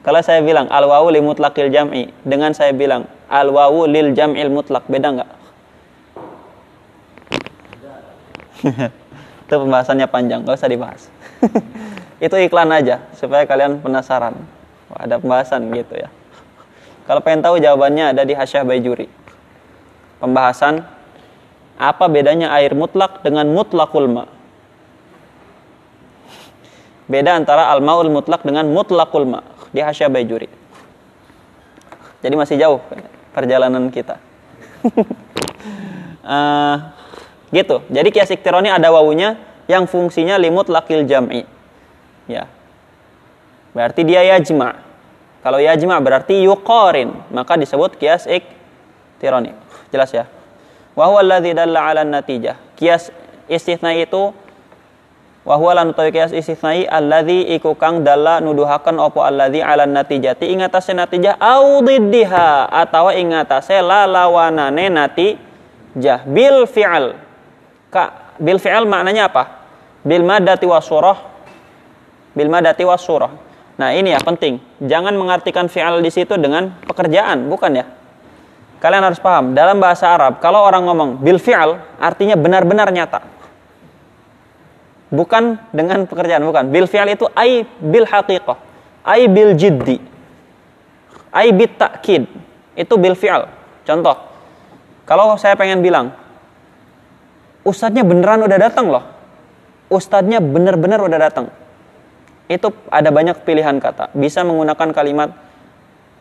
[SPEAKER 1] Kalau saya bilang al wawu li mutlakil jam'i dengan saya bilang al wawu lil jam'il mutlak beda nggak? itu pembahasannya panjang, nggak usah dibahas. itu iklan aja supaya kalian penasaran. Wah, ada pembahasan gitu ya. Kalau pengen tahu jawabannya ada di Hasyah Bayjuri. Pembahasan apa bedanya air mutlak dengan mutlakul ma? Beda antara al-maul mutlak dengan mutlakul ma di Hasya Bayjuri. Jadi masih jauh perjalanan kita. uh, gitu. Jadi kias iktironi ada wawunya yang fungsinya limut lakil jam'i. Ya. Berarti dia yajma. Kalau yajma berarti yuqarin, maka disebut kias iktironi. Jelas ya? Wa huwa alladhi dalla 'ala natijah. Kias istitsna itu wa huwa lan utawi kias istisnai alladzi iku kang dalla nuduhaken apa alladzi ala natijati ing atase natijah au diddiha atawa ing atase lalawanane natijah. Bil fi'al. Ka bil fi'al maknanya apa? Bil madati wasurah bil madati wasurah nah ini ya penting. Jangan mengartikan fi'al di situ dengan pekerjaan bukan ya? Kalian harus paham. Dalam bahasa Arab kalau orang ngomong bil fi'al artinya benar-benar nyata bukan dengan pekerjaan bukan. Bil fi'al itu ai bil haqiqah ai bil jiddi ai bit takkid itu bil fi'al. Contoh kalau saya pengen bilang ustadznya beneran udah datang loh. Ustadznya bener-bener udah datang. Itu ada banyak pilihan kata. Bisa menggunakan kalimat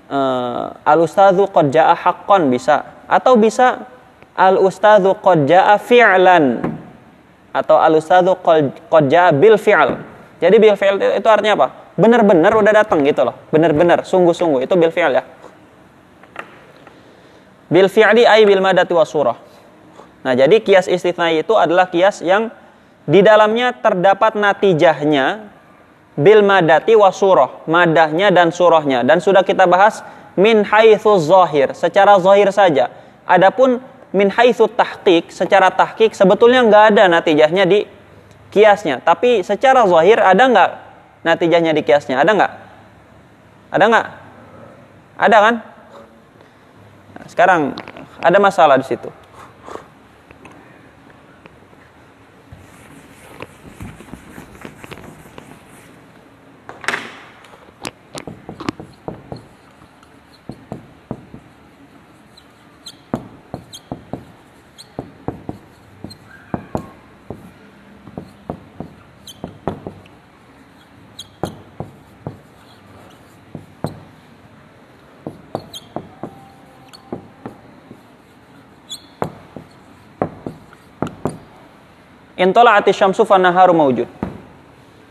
[SPEAKER 1] uh, al ustadzu qad jaa haqqan bisa. Atau bisa al ustadzu qad jaa fi'lan atau al-ustadzu qad bil fi'al. Jadi bil fi'al itu artinya apa? Benar-benar udah datang gitu loh. Benar-benar, sungguh-sungguh itu bil fi'al ya. Bil fi'li ay bil madati wa surah. Nah, jadi kias istitsna itu adalah kias yang di dalamnya terdapat natijahnya bil madati wa surah, madahnya dan surahnya dan sudah kita bahas min haitsu zahir, secara zahir saja. Adapun min haitsu tahqiq, secara tahqiq sebetulnya nggak ada natijahnya di kiasnya. Tapi secara zahir ada nggak natijahnya di kiasnya? Ada nggak? Ada nggak? Ada kan? Nah, sekarang ada masalah di situ. Intola'ati syamsu fanaharu mawujud.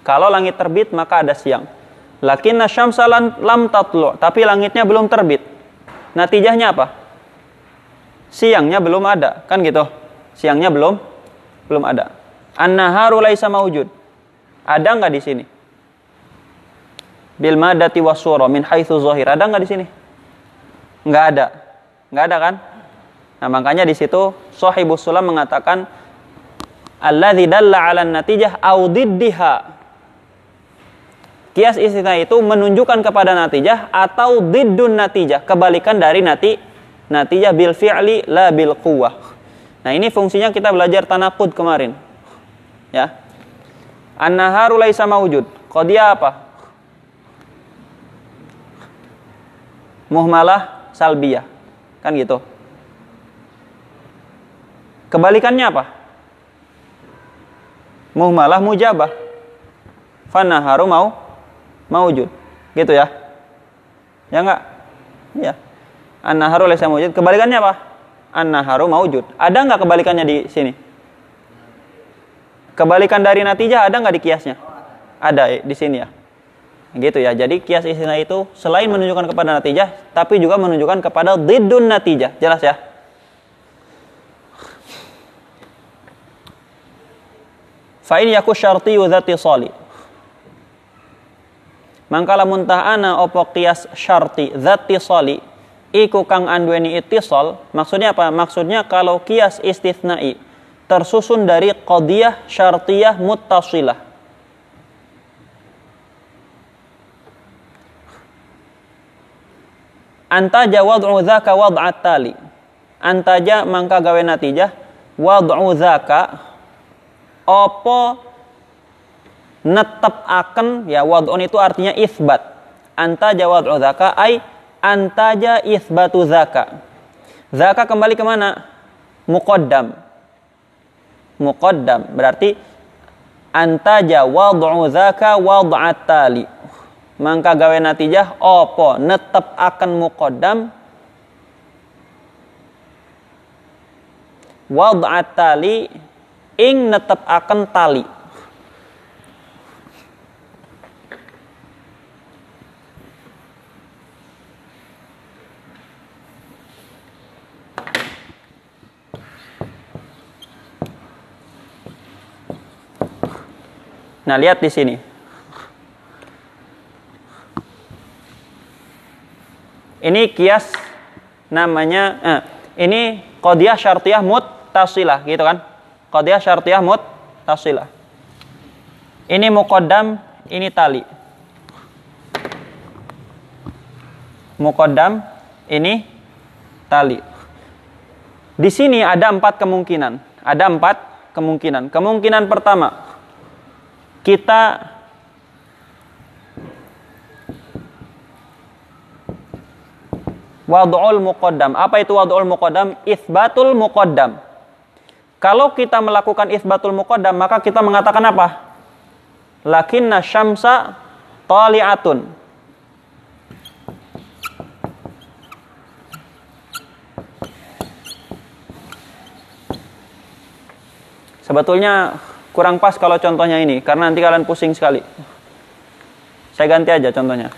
[SPEAKER 1] Kalau langit terbit maka ada siang. Lakinna syamsa lam tatlu, tapi langitnya belum terbit. Natijahnya apa? Siangnya belum ada, kan gitu. Siangnya belum belum ada. An-naharu laisa mawujud. Ada nggak di sini? Bil madati wasura min haitsu zahir. Ada nggak di sini? Nggak ada. Nggak ada kan? Nah, makanya di situ Sahibus Sulam mengatakan alladzi dalla 'ala natijah au diddiha. Kias istina itu menunjukkan kepada natijah atau diddun natijah, kebalikan dari nati natijah bil fi'li la bil kuwah Nah, ini fungsinya kita belajar tanakud kemarin. Ya. An-naharu laisa mawjud. dia apa? Muhmalah salbiyah. Kan gitu. Kebalikannya apa? Muhmalah mujabah. Fanaharu mau maujud. Gitu ya. Ya enggak? Iya. An-naharu laysa maujud. Kebalikannya apa? An-naharu maujud. Ada enggak kebalikannya di sini? Kebalikan dari natijah ada nggak di kiasnya? Ada di sini ya. Gitu ya. Jadi kias istina itu selain menunjukkan kepada natijah, tapi juga menunjukkan kepada didun natijah. Jelas ya? Fa'in yaku syarti dzati soli. Mangkala muntah ana opo kias syarti dzati soli iku kang andueni itisol maksudnya apa maksudnya kalau kias istithnai tersusun dari qadiyah syartiyah muttasilah. Antaja wad'u dzaka wad'at tali. Antaja mangka gawe natijah wad'u dzaka opo netep akan ya wad'un itu artinya isbat. Antaja wad'u dzaka ai antaja isbatu dzaka. Zaka kembali ke mana? Muqaddam muqaddam berarti antaja wad'u dzaka wad'at tali mangka gawe natijah opo netep akan muqaddam wad'at tali ing netep akan tali Nah, lihat di sini. Ini kias namanya eh, ini qadiyah syartiyah muttasilah gitu kan? Qadiyah syartiyah muttasilah. Ini muqaddam, ini tali. Muqaddam, ini tali. Di sini ada empat kemungkinan. Ada empat kemungkinan. Kemungkinan pertama, kita wad'ul muqaddam. Apa itu wad'ul muqaddam? Isbatul muqaddam. Kalau kita melakukan isbatul muqaddam, maka kita mengatakan apa? Lakinna syamsa tali'atun. Sebetulnya kurang pas kalau contohnya ini karena nanti kalian pusing sekali. Saya ganti aja contohnya.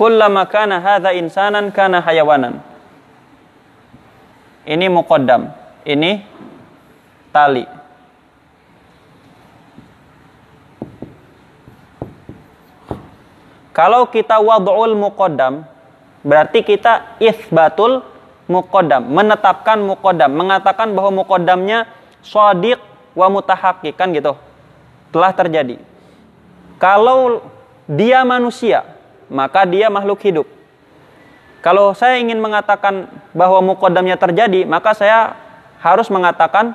[SPEAKER 1] Kullama kana hadha insanan kana hayawanan. Ini muqaddam. Ini tali. Kalau kita wad'ul muqaddam, berarti kita isbatul muqaddam, menetapkan muqaddam, mengatakan bahwa muqaddamnya shadiq wa mutahaqqiq kan gitu. Telah terjadi. Kalau dia manusia, maka dia makhluk hidup. Kalau saya ingin mengatakan bahwa mukodamnya terjadi, maka saya harus mengatakan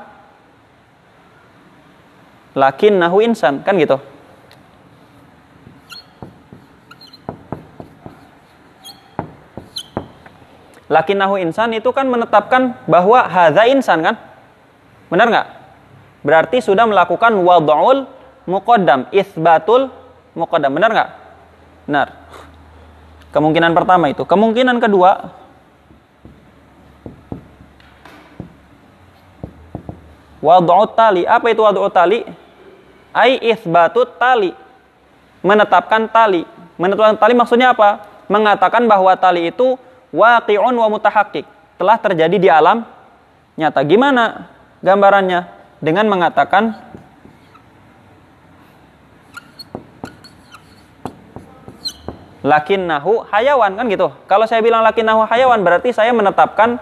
[SPEAKER 1] lakin nahu insan, kan gitu. Lakin nahu insan itu kan menetapkan bahwa haza insan kan? Benar nggak? Berarti sudah melakukan wad'ul muqaddam, isbatul muqaddam. Benar nggak? Benar. Kemungkinan pertama itu. Kemungkinan kedua, wad'u tali. Apa itu wad'u tali? Ai isbatut tali. Menetapkan tali. Menetapkan tali maksudnya apa? Mengatakan bahwa tali itu waqi'un wa mutahakkik. Telah terjadi di alam nyata. Gimana gambarannya? Dengan mengatakan lakin nahu hayawan kan gitu. Kalau saya bilang lakin nahu hayawan berarti saya menetapkan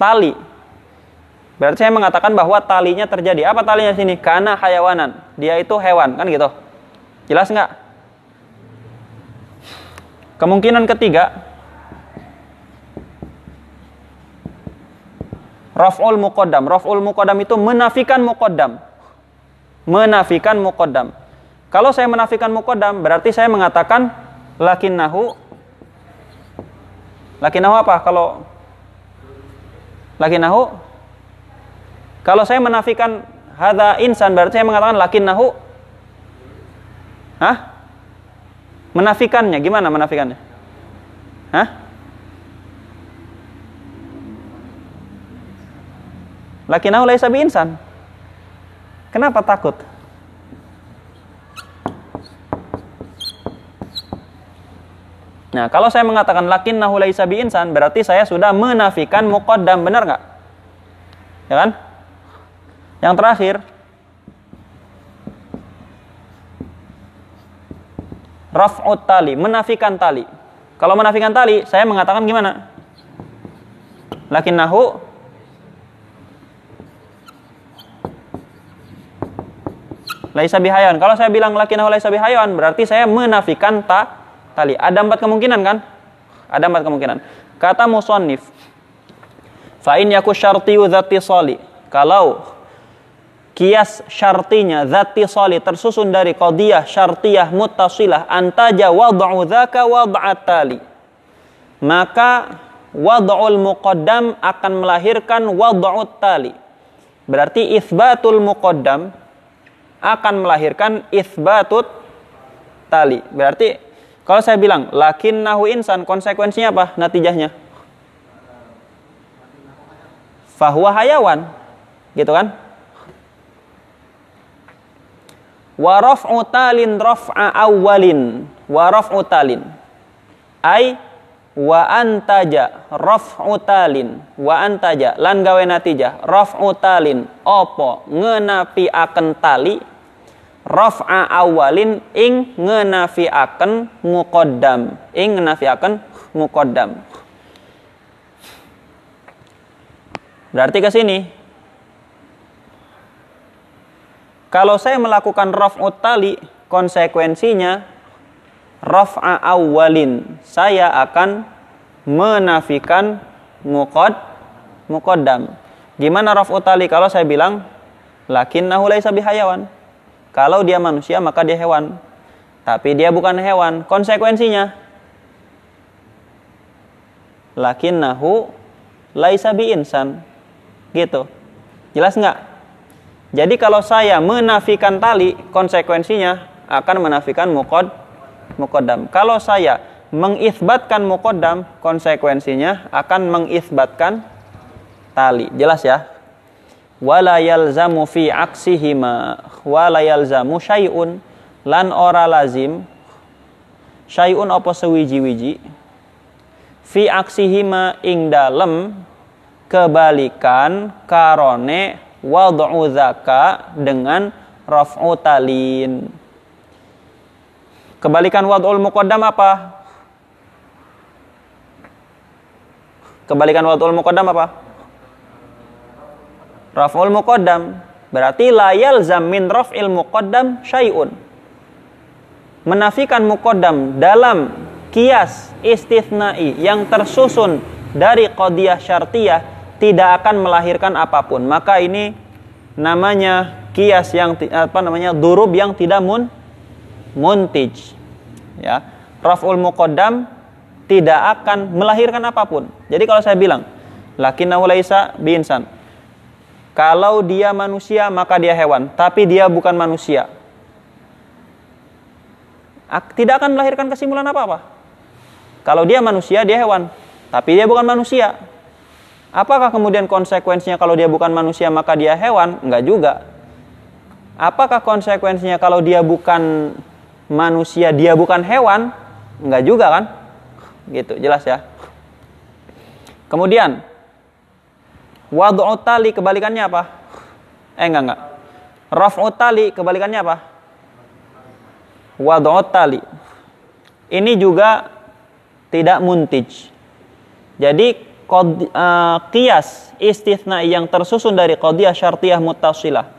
[SPEAKER 1] tali. Berarti saya mengatakan bahwa talinya terjadi. Apa talinya sini? Karena hayawanan. Dia itu hewan kan gitu. Jelas nggak? Kemungkinan ketiga, Raf'ul muqaddam. Raf'ul muqaddam itu menafikan muqaddam. Menafikan muqaddam. Kalau saya menafikan muqaddam, berarti saya mengatakan lakinnahu lakinnahu apa? Kalau lakinnahu kalau saya menafikan hadza insan berarti saya mengatakan lakinnahu Hah? Menafikannya gimana menafikannya? Hah? Lakinahu laisa insan. Kenapa takut? Nah, kalau saya mengatakan lakinnahu laisa insan, berarti saya sudah menafikan muqaddam, benar nggak? Ya kan? Yang terakhir, raf'ut tali, menafikan tali. Kalau menafikan tali, saya mengatakan gimana? Lakinnahu laisa bihayawan. Kalau saya bilang lakinahu laisa bihayawan, berarti saya menafikan ta tali. Ada empat kemungkinan kan? Ada empat kemungkinan. Kata musannif, fa in yaku syarti dzati sali. Kalau kias syartinya dzati sali tersusun dari qadiyah syartiyah muttasilah antaja wad'u dzaka wad'at tali. Maka wad'ul muqaddam akan melahirkan wad'ut tali. Berarti isbatul muqaddam akan melahirkan isbatut tali. Berarti kalau saya bilang lakin nahu insan konsekuensinya apa? Natijahnya fahuwa hayawan. Gitu kan? Wa raf'u talin raf'a awwalin wa raf'u talin. Ai wa antaja raf'u talin wa antaja lan gawe natijah raf'u talin opo ngenapi akan tali raf'a awalin ing ngenafiaken muqaddam. Ing ngenafiaken muqaddam. Berarti ke sini. Kalau saya melakukan raf'u tali konsekuensinya raf'a awalin saya akan menafikan muqad muqaddam. Gimana raf'u tali? Kalau saya bilang lakinnahu laisa bihayawan kalau dia manusia maka dia hewan. Tapi dia bukan hewan. Konsekuensinya lakinnahu laisa bi insan. Gitu. Jelas nggak? Jadi kalau saya menafikan tali, konsekuensinya akan menafikan mukod mukodam. Kalau saya mengisbatkan mukodam, konsekuensinya akan mengisbatkan tali. Jelas ya? Wala yalzamu fi aksihima wala yalzamu syai'un lan ora lazim. Syai'un apa sewiji-wiji? Fi aksihima ing dalem kebalikan karone wad'u zaka dengan raf'u talin. Kebalikan wad'ul muqaddam apa? Kebalikan wad'ul muqaddam apa Raf'ul muqaddam berarti la yalzam min raf'il muqaddam syai'un. Menafikan muqaddam dalam kias istithnai yang tersusun dari qadiyah syartiyah tidak akan melahirkan apa pun. Maka ini namanya kias yang apa namanya durub yang tidak mun muntij. Ya. Raf'ul muqaddam tidak akan melahirkan apa pun. Jadi kalau saya bilang lakinnahu laisa bi insan kalau dia manusia, maka dia hewan. Tapi dia bukan manusia. Tidak akan melahirkan kesimpulan apa-apa. Kalau dia manusia, dia hewan. Tapi dia bukan manusia. Apakah kemudian konsekuensinya kalau dia bukan manusia, maka dia hewan? Enggak juga. Apakah konsekuensinya kalau dia bukan manusia, dia bukan hewan? Enggak juga kan? Gitu, jelas ya. Kemudian, Wad'u tali kebalikannya apa? Eh enggak enggak. Raf'u tali kebalikannya apa? Wad'u tali. Ini juga tidak muntij. Jadi kod, uh, kias istithna yang tersusun dari qadiyah syartiyah muttasilah.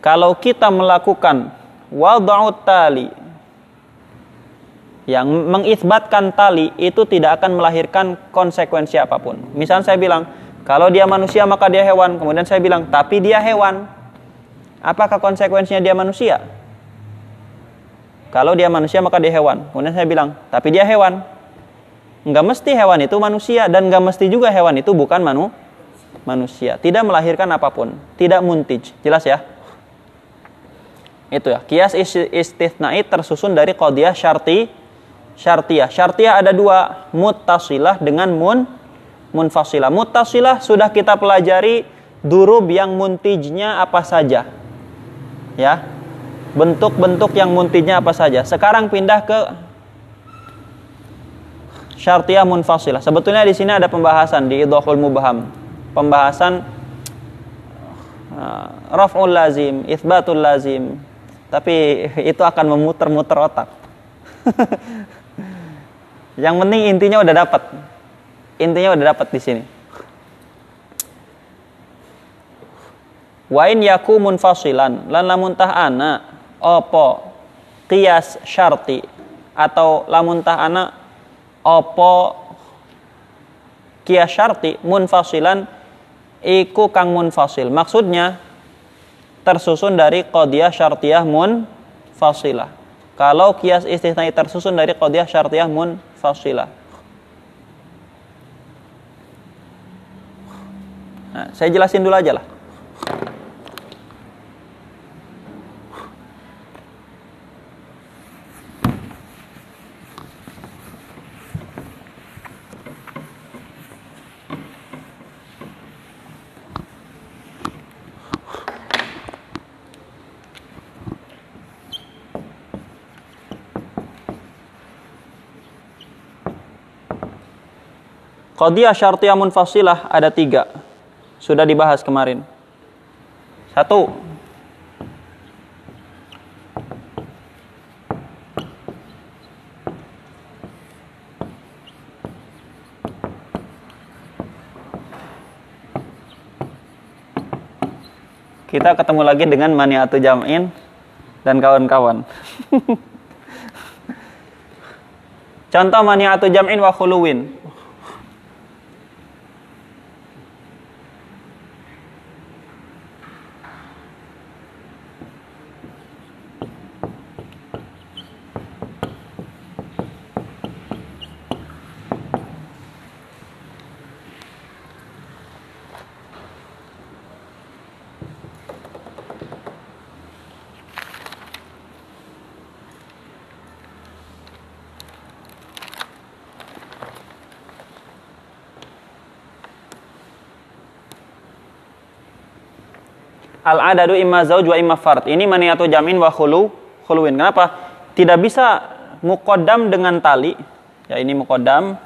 [SPEAKER 1] Kalau kita melakukan wad'u tali yang mengisbatkan tali itu tidak akan melahirkan konsekuensi apa pun. Misal saya bilang, kalau dia manusia maka dia hewan. Kemudian saya bilang, tapi dia hewan. Apakah konsekuensinya dia manusia? Kalau dia manusia maka dia hewan. Kemudian saya bilang, tapi dia hewan. Enggak mesti hewan itu manusia dan enggak mesti juga hewan itu bukan manu manusia. Tidak melahirkan apa pun. Tidak muntij. Jelas ya? Itu ya. Kias istithnai tersusun dari qadiyah syarti syartiyah. Syartiyah ada dua, muttasilah dengan mun munfasilah. Muttasilah sudah kita pelajari durub yang muntijnya apa saja. Ya. Bentuk-bentuk yang muntijnya apa saja. Sekarang pindah ke syartiyah munfasilah. Sebetulnya di sini ada pembahasan di Idhahul Mubham. Pembahasan uh, raf'ul lazim, itsbatul lazim. Tapi itu akan memutar-mutar otak. Yang penting intinya udah dapat. Intinya udah dapat di sini. Wain yaku munfasilan lan lamun tah ana opo qiyas syarti atau lamun tah ana opo qiyas syarti munfasilan iku kang munfasil. Maksudnya tersusun dari qadiyah syartiyah munfasilah. Kalau kias istisnai tersusun dari qadiyah syartiyah munfasilah. Nah, saya jelasin dulu aja lah. Qadiyah syartiyah munfasilah ada tiga. Sudah dibahas kemarin. Satu. Kita ketemu lagi dengan maniatu jam'in dan kawan-kawan. Contoh maniatu jam'in wa khuluwin. Al adadu imma zauj wa imma fard. Ini maniatu jamin wa khulu khuluwin. Kenapa? Tidak bisa mukodam dengan tali. Ya ini mukodam.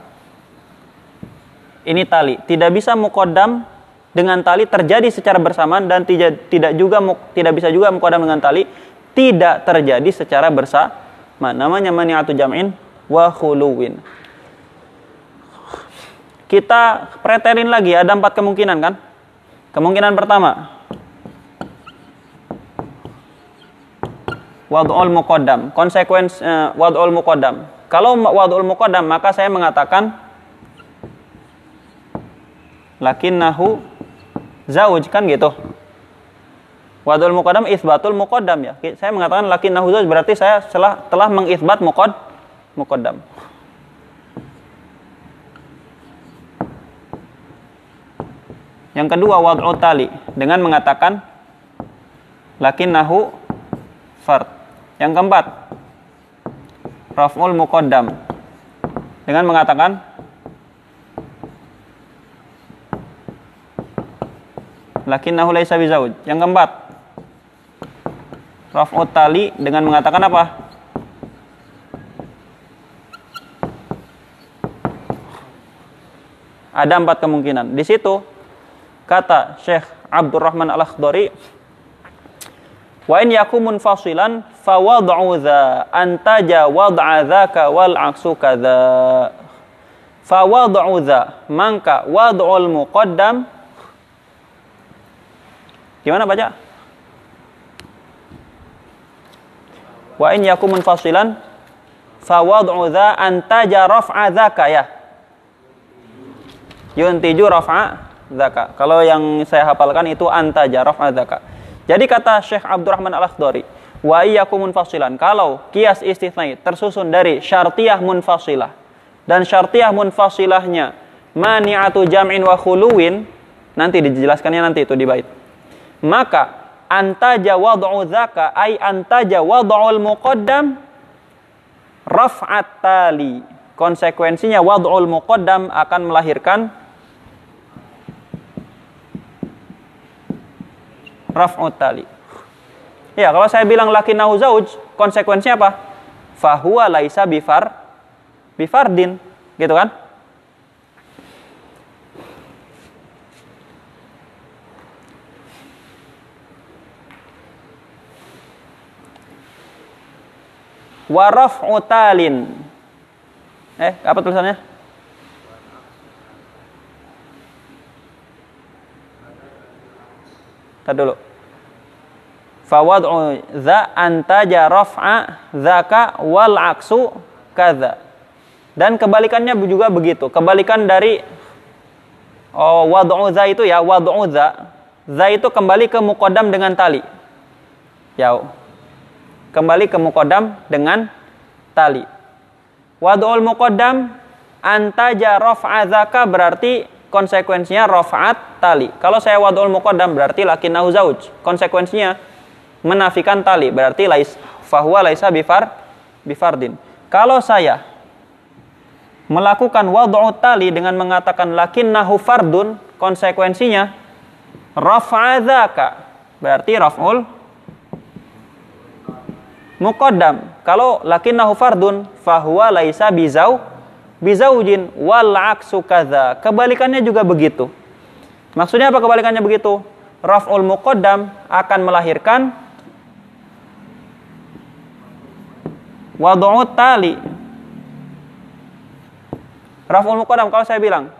[SPEAKER 1] Ini tali. Tidak bisa mukodam dengan tali terjadi secara bersamaan dan tidak tidak juga tidak bisa juga mukodam dengan tali tidak terjadi secara bersamaan. Namanya maniatu jamin wa khuluwin. Kita preterin lagi ada empat kemungkinan kan? Kemungkinan pertama, wad'ul muqaddam. Konsekuensi uh, wad'ul muqaddam. Kalau wad'ul muqaddam maka saya mengatakan lakinnahu zauj kan gitu. Wad'ul muqaddam isbatul muqaddam ya. Saya mengatakan lakinnahu zauj berarti saya telah telah mengisbat muqad muqaddam. Yang kedua wad'u tali dengan mengatakan lakinnahu fard. Yang keempat, raf'ul muqaddam. Dengan mengatakan lakinnahu laisa bizauj. Yang keempat, raf'ut tali dengan mengatakan apa? Ada empat kemungkinan. Di situ kata Syekh Abdurrahman Al-Akhdari Wa in yakum munfasilan fa wad'u dha antaja wad'a dzaka wal aksu kadza. Fa wad'u dha mangka wad'ul muqaddam Gimana baca? Wa in yakum munfasilan fa wad'u dha antaja raf'a dzaka ya. Yuntiju raf'a dzaka. Kalau yang saya hafalkan itu antaja raf'a dzaka. Jadi kata Syekh Abdurrahman Al-Akhdari, wa iyyakum munfasilan. Kalau kias istithnai tersusun dari syartiyah munfasilah dan syartiyah munfasilahnya mani'atu jam'in wa khuluwin, nanti dijelaskannya nanti itu di bait. Maka antaja wad'u dzaka ay antaja wad'ul muqaddam raf'at tali. Konsekuensinya wad'ul muqaddam akan melahirkan raf'ut tali. Ya, kalau saya bilang lakinahu zauj, konsekuensinya apa? Fahuwa laisa bifar bifardin, gitu kan? Waraf utalin. Eh, apa tulisannya? Tadi dulu. Fawad'u za antaja raf'a zaka wal aksu kadza. Dan kebalikannya juga begitu. Kebalikan dari oh, wad'u za itu ya, wad'u za. Za itu kembali ke mukodam dengan tali. Ya. Kembali ke mukodam dengan tali. Wad'ul mukodam antaja raf'a zaka berarti konsekuensinya raf'at tali. Kalau saya wadul muqaddam berarti lakinnahu zauj. Konsekuensinya menafikan tali berarti lais fahuwa laisa bifar bifardin. Kalau saya melakukan wad'u tali dengan mengatakan lakinnahu fardun, konsekuensinya raf'a dzaka. Berarti raf'ul muqaddam. Kalau lakinnahu fardun fahuwa laisa bizau bizaujin wal aksu kadza. Kebalikannya juga begitu. Maksudnya apa kebalikannya begitu? Raf'ul muqaddam akan melahirkan wad'u tali. Raf'ul muqaddam kalau saya bilang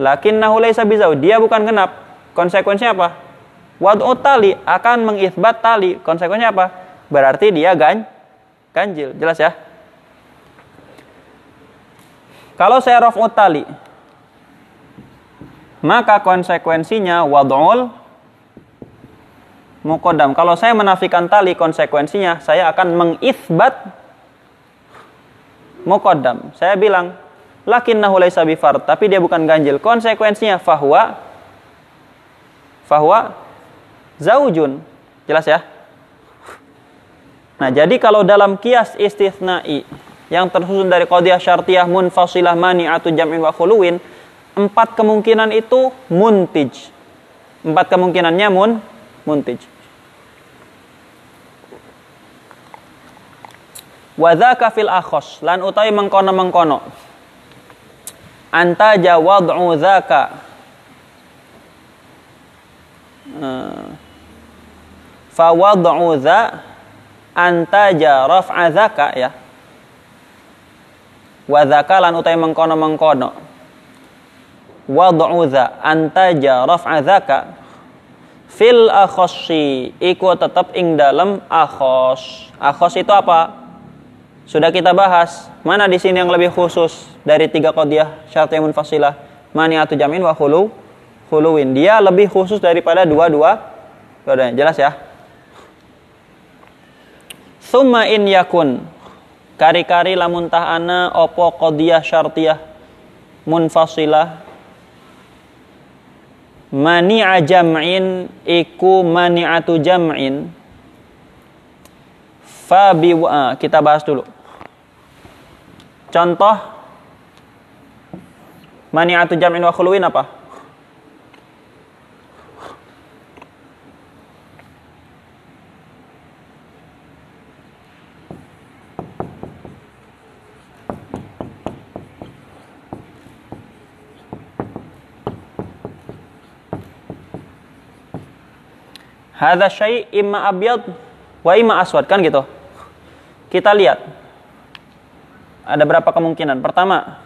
[SPEAKER 1] lakinnahu laisa bizauj, dia bukan genap. Konsekuensinya apa? Wad'u tali akan mengisbat tali. Konsekuensinya apa? Berarti dia gan ganjil. Jelas ya? Kalau saya raf'ut tali, maka konsekuensinya wad'ul muqaddam. Kalau saya menafikan tali, konsekuensinya saya akan mengisbat muqaddam. Saya bilang, lakinnahu laisa bifard, tapi dia bukan ganjil. Konsekuensinya fahuwa fahuwa zaujun. Jelas ya? Nah, jadi kalau dalam kias istithna'i yang tersusun dari qadiyah syartiyah munfasilah atau jam'in wa khuluwin empat kemungkinan itu muntij empat kemungkinannya mun muntij wa dzaka fil akhos. Lan utai mengkono mengkono anta jawad'u dzaka uh, fa wad'u dza anta raf'a dzaka ya. Wa dzakalan utai mengkono mengkono wa dza antaja raf'a dzaka fil akhossi iku tetap ing dalam akhos. Akhos itu apa sudah kita bahas mana di sini yang lebih khusus dari tiga qadiyah syarat yang munfasilah? Atau jamin wa khulu khuluwin. Dia lebih khusus daripada dua-dua dua jelas ya? Summa in yakun. Kari-kari lamun ana opo qadiyah syartiyah munfasilah. Mani'a jam'in iku mani'atu jam'in. Fa bi kita bahas dulu contoh mani'atu jam'in wa khuluwin apa Hadza syai' imma abyad wa imma aswad kan gitu. Kita lihat ada berapa kemungkinan? Pertama,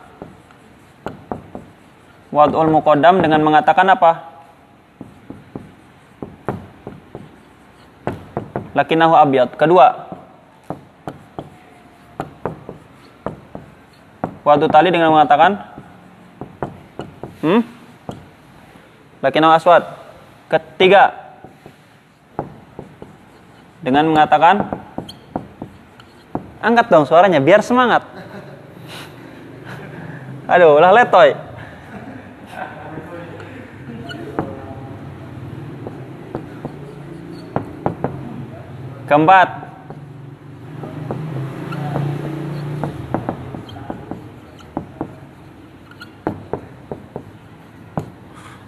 [SPEAKER 1] wad'ul muqaddam dengan mengatakan apa? Lakinahu abiyat. Kedua, wad'u tali dengan mengatakan Hmm? Lakinahu aswad. Ketiga, dengan mengatakan angkat dong suaranya biar semangat. Aduh, ulah letoy. Keempat.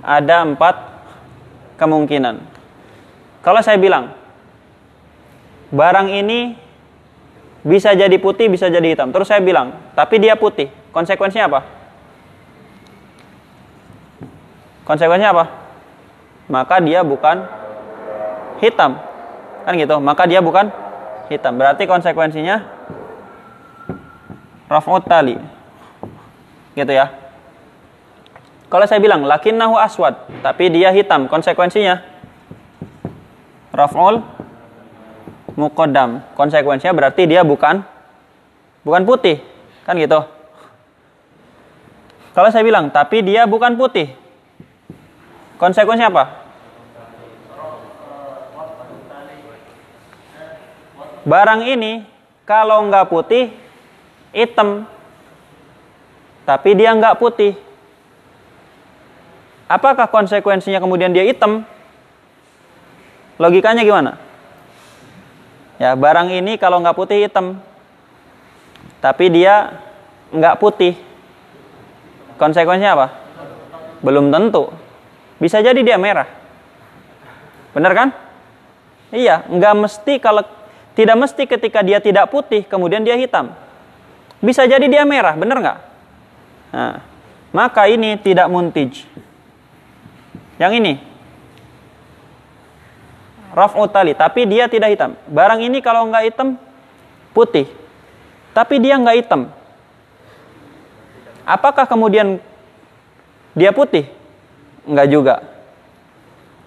[SPEAKER 1] Ada empat kemungkinan. Kalau saya bilang, barang ini bisa jadi putih, bisa jadi hitam. Terus saya bilang, tapi dia putih. Konsekuensinya apa? Konsekuensinya apa? Maka dia bukan hitam. Kan gitu. Maka dia bukan hitam. Berarti konsekuensinya raf'ut tali. Gitu ya. Kalau saya bilang lakinnahu aswad, tapi dia hitam, konsekuensinya raf'ul mukodam. Konsekuensinya berarti dia bukan bukan putih. Kan gitu. Kalau saya bilang, tapi dia bukan putih. Konsekuensinya apa? Barang ini kalau nggak putih, hitam. Tapi dia nggak putih. Apakah konsekuensinya kemudian dia hitam? Logikanya gimana? Ya, barang ini kalau nggak putih hitam. Tapi dia nggak putih. Konsekuensinya apa? Belum tentu. Bisa jadi dia merah. Benar kan? Iya, nggak mesti kalau tidak mesti ketika dia tidak putih kemudian dia hitam. Bisa jadi dia merah, benar nggak? Nah, maka ini tidak muntij. Yang ini raf'u tali, tapi dia tidak hitam. Barang ini kalau nggak hitam putih, tapi dia nggak hitam. Apakah kemudian dia putih? Enggak juga.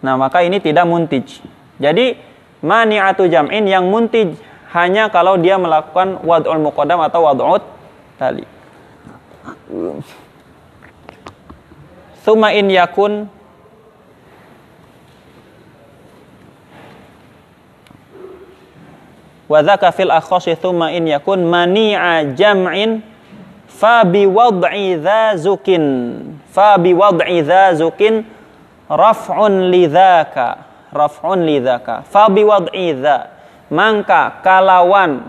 [SPEAKER 1] Nah, maka ini tidak muntij. Jadi mani'atu jam'in yang muntij hanya kalau dia melakukan wad'ul muqaddam atau wad'ut tali. Suma in yakun wa dzaka fil akhasi thumma in yakun mani'a jam'in fa bi wad'i dzazukin fa bi wad'i dzazukin raf'un lidzaka raf'un lidzaka fa bi wad'i maka kalawan.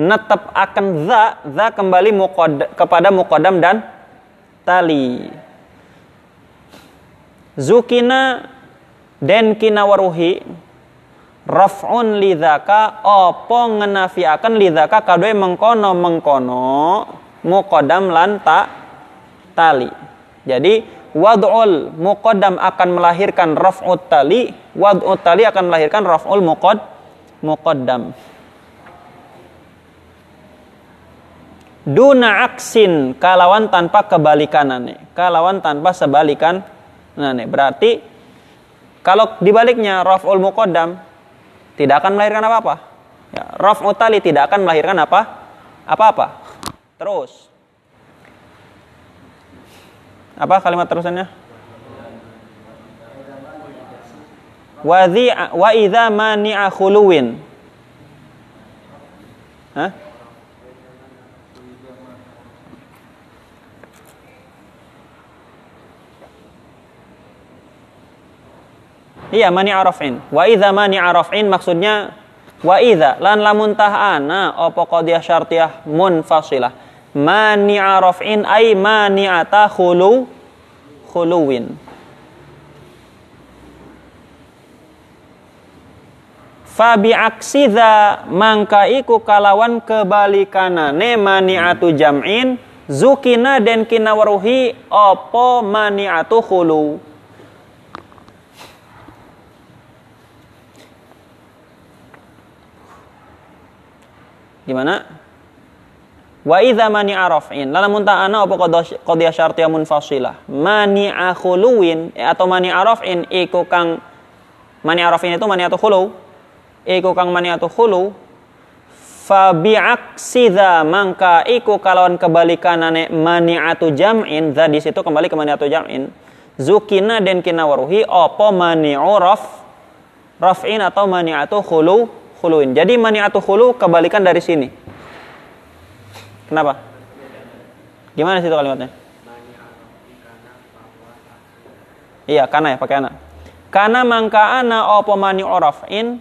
[SPEAKER 1] Netap akan za. Za kembali kepada muqaddam dan tali. Zukina den kina waruhi. Raf'un lidzaka apa ngenafiaken lidzaka kadue mengkono mengkono muqaddam lan ta tali. Jadi wad'ul muqaddam akan melahirkan raf'ut tali, wad'ut tali akan melahirkan raf'ul muqad muqaddam. Duna aksin kalawan tanpa kebalikanane, kalawan tanpa sebalikan nane. Berarti kalau dibaliknya raf'ul muqaddam tidak akan melahirkan apa-apa. Ya, Raf utali tidak akan melahirkan apa? Apa-apa. Terus. Apa kalimat terusannya? wa idza mani'a khuluwin. Hah? Iya mani arafin. Wa idza mani arafin maksudnya wa idza lan lamun tahana apa qadiyah syartiyah munfasilah. Mani arafin ay mani'ata khulu khuluwin. Fabi aksiza mangka iku kalawan kebalikanane mani'atu jam'in zukina dan kina waruhi apa mani'atu khulu. Gimana? Wa idza mani'a raf'in. Lamun ta'ana apa qadiyah syartiyah munfasilah. Mani'a khuluwin eh, atau mani'a raf'in iku kang mani'a raf'in itu mani'atu khulu. Iku kang mani'atu khulu fa bi'aksi dza mangka iku kalawan kebalikanane mani'atu jam'in dza di situ kembali ke mani'atu jam'in zukina den kina waruhi apa mani'u raf raf'in atau mani'atu khulu khuluin jadi mani'atu khulu kebalikan dari sini kenapa? Gimana situ kalimatnya? Iya karena ya pakai anak karena mangka ana apa mani'u raf'in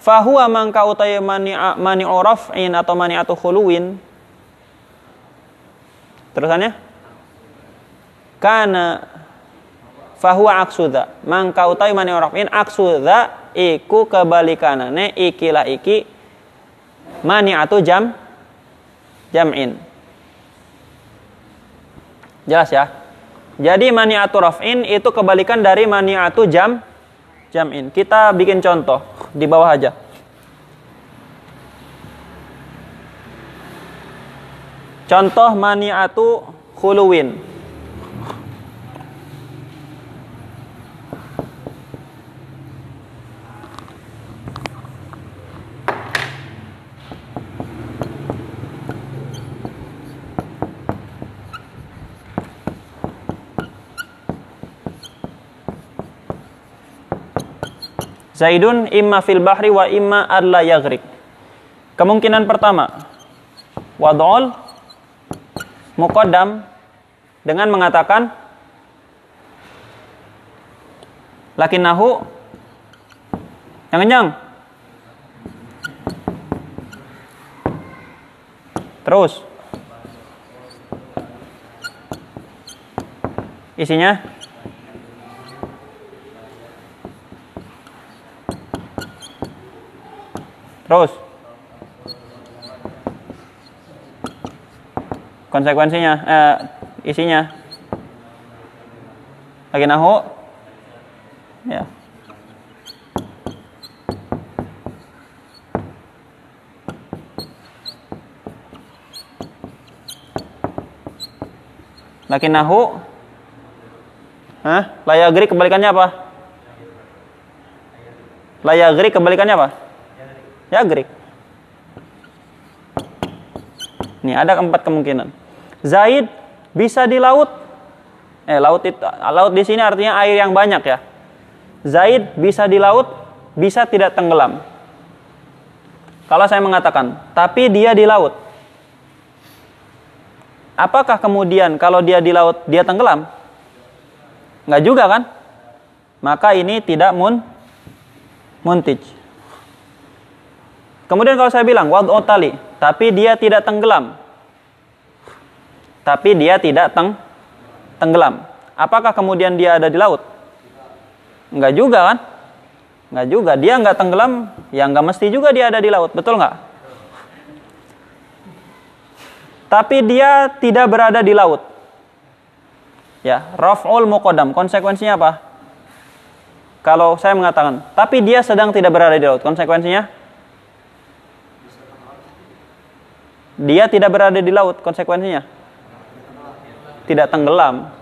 [SPEAKER 1] fahuwa mangka utai mani mani in atau mani atau khuluwin? Terusannya? Karena fahuwa aksuda mangka utai mani in aksuda iku kebalikanane ikilah iki mani atau jam jam'in jelas ya jadi mani atau raf'in itu kebalikan dari mani atau jam jam'in kita bikin contoh di bawah aja. Contoh maniatu khuluwin. Zaidun imma fil bahri wa imma alla yaghrik. Kemungkinan pertama, wad'ul muqaddam dengan mengatakan lakinahu yang kenyang. Terus isinya Terus konsekuensinya eh, isinya lagi nahu ya lagi nahu Hah? Layagri kebalikannya apa? Layagri kebalikannya apa? Ya Greek. Nih ada empat kemungkinan. Zaid bisa di laut. Eh laut itu laut di sini artinya air yang banyak ya. Zaid bisa di laut, bisa tidak tenggelam. Kalau saya mengatakan, tapi dia di laut. Apakah kemudian kalau dia di laut dia tenggelam? Enggak juga kan? Maka ini tidak mun muntij. Kemudian kalau saya bilang wad'u tali, tapi dia tidak tenggelam. Tapi dia tidak teng tenggelam. Apakah kemudian dia ada di laut? Enggak juga kan? Enggak juga. Dia enggak tenggelam, ya enggak mesti juga dia ada di laut. Betul enggak? Tapi dia tidak berada di laut. Ya, raf'ul muqaddam. Konsekuensinya apa? Kalau saya mengatakan, tapi dia sedang tidak berada di laut. Konsekuensinya? Dia tidak berada di laut konsekuensinya? Tidak tenggelam.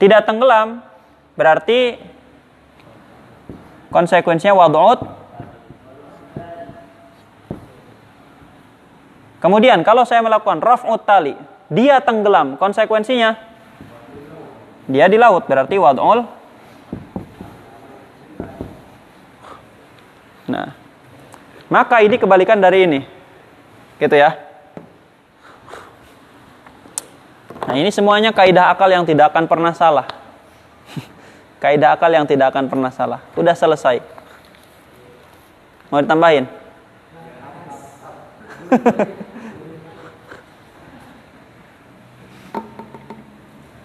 [SPEAKER 1] Tidak tenggelam berarti konsekuensinya wad'ut kemudian kalau saya melakukan raf'ut tali dia tenggelam konsekuensinya? Dia di laut berarti wad'ul. Nah maka ini kebalikan dari ini. Gitu ya Nah ini semuanya kaidah akal yang tidak akan pernah salah. kaidah akal yang tidak akan pernah salah. Udah selesai. Mau ditambahin?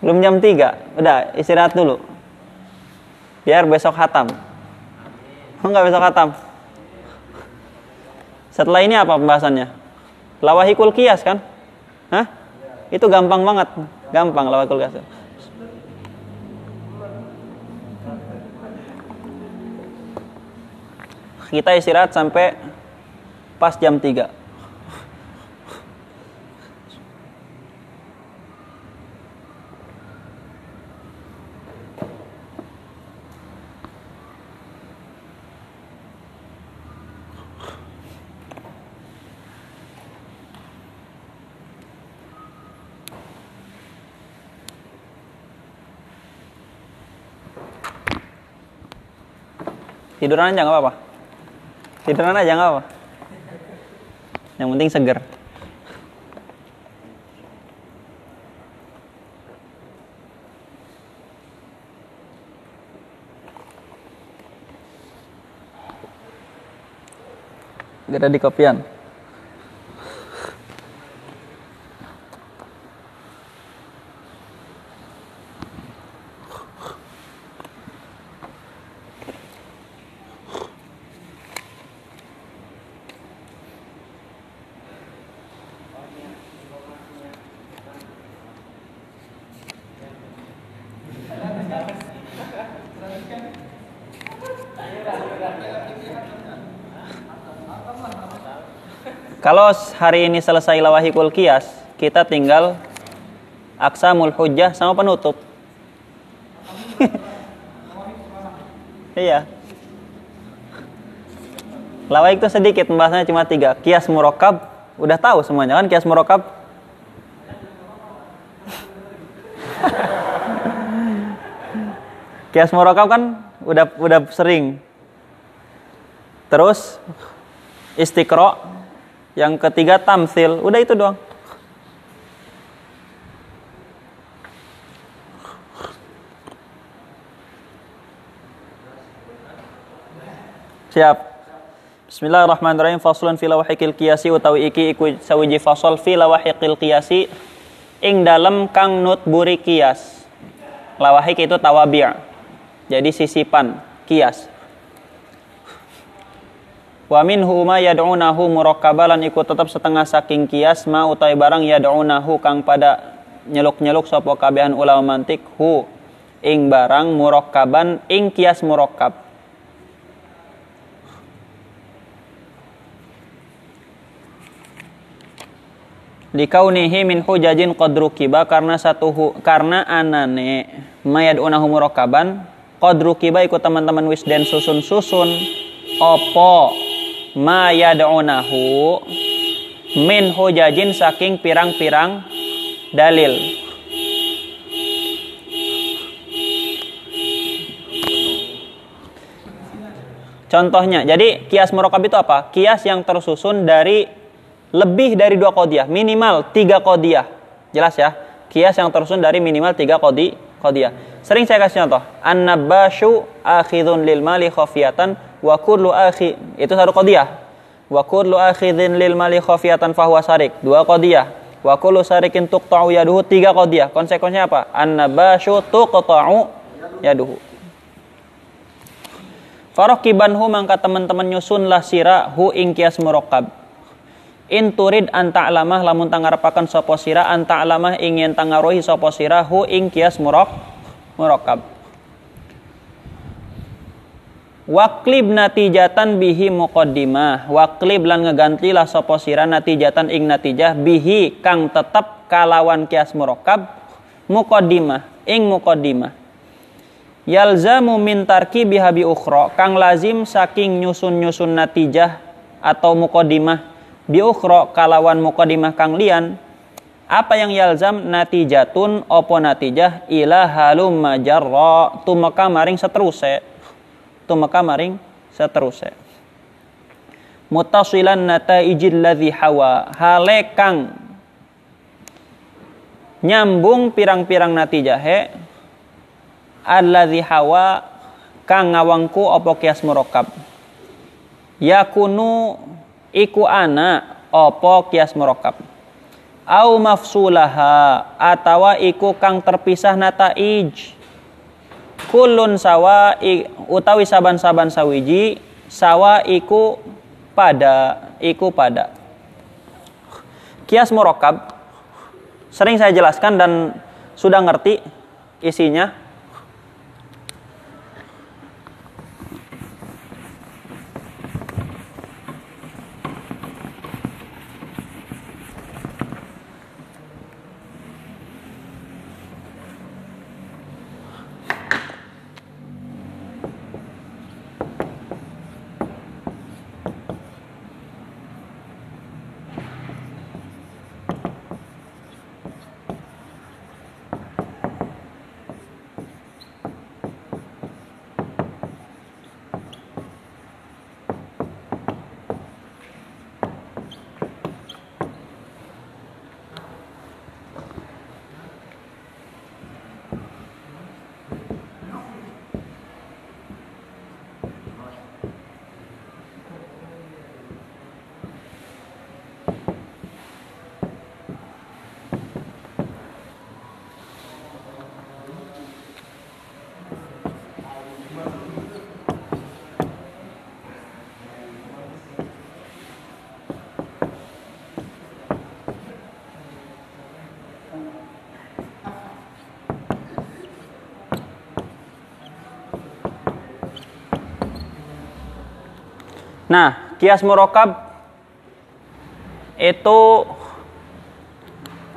[SPEAKER 1] Belum jam 3. Udah, istirahat dulu. Biar besok hatam. Enggak besok hatam. Setelah ini apa pembahasannya? Lawahikul kias kan? Hah? Itu gampang banget, gampang lawakul kasir. Kita istirahat sampai pas jam 3. Tiduran aja nggak apa-apa. Tiduran aja nggak apa. Yang penting seger. Gak ada di kopian. Kalau hari ini selesai lawahikul kias, kita tinggal aksamul hujjah sama penutup. iya. Lawahik itu sedikit, membahasnya cuma tiga. Kias murokab, udah tahu semuanya kan kias murokab? kias murokab kan udah udah sering. Terus istiqro yang ketiga tamsil, udah itu doang. Siap. Bismillahirrahmanirrahim. Faslun fi lawahikil qiyasi utawi iki iku sawiji fasal fi lawahikil qiyasi ing dalam kang nut buri kias. Lawahik itu tawabi'. Jadi sisipan, kias. Wa minhu ma yad'unahu murakkabalan iku tetap setengah saking kias ma utai barang yad'unahu kang pada nyeluk-nyeluk sapa kabehan ulama mantik hu ing barang murakkaban ing kias murakkab. Dikaunihi min hujajin qadru kiba karena satu hu, karena anane mayad unahu murakkaban qadru kiba ikut teman-teman wisden susun-susun opo ma yad'unahu min hujajin saking pirang-pirang dalil. Contohnya, jadi kias murokab itu apa? Kias yang tersusun dari lebih dari dua kodiah, minimal tiga kodiah. Jelas ya? Kias yang tersusun dari minimal tiga kodi kodiah. Sering saya kasih contoh. An-nabashu akhidun lil mali khafiyatan wa kullu akhi itu satu qadiyah. Wa kullu akhidhin lil mali khafiyatan fahuwa sarik dua qadiyah. Wa kullu sarikin tuqta'u yaduhu tiga qadiyah. Konsekuensinya apa? Annabashu tuqta'u yaduhu. Farokibanhu mangka teman-teman nyusun lah sira hu ing kias murakkab. In turid anta alamah lamun tangarapakan sopo sira anta alamah ingin tangaruhi sopo sira hu ing kias murok murakkab. Waklib natijatan bihi muqaddimah. Waklib lan ngegantilah sapa sira natijatan ing natijah bihi kang tetep kalawan kias murakkab muqaddimah ing muqaddimah. Yalzamu min tarki bihabi ukhra kang lazim saking nyusun-nyusun natijah atau muqaddimah. Bi ukhra kalawan muqaddimah kang lian apa yang yalzam? Natijatun opo natijah? Ila halum majarra. Tumeka maring seteruse tumeka maring seterusnya. Mutasilan nataijil ladzi hawa. Hale kang nyambung pirang-pirang natijahe alladzi hawa kang ngawangku opo kias murakkab yakunu iku ana opo kias murakkab au mafsulaha atawa iku kang terpisah nataij kulun sawa utawi saban-saban sawiji sawa iku pada iku pada. Kias murokab sering saya jelaskan dan sudah ngerti isinya Nah, kias murokab itu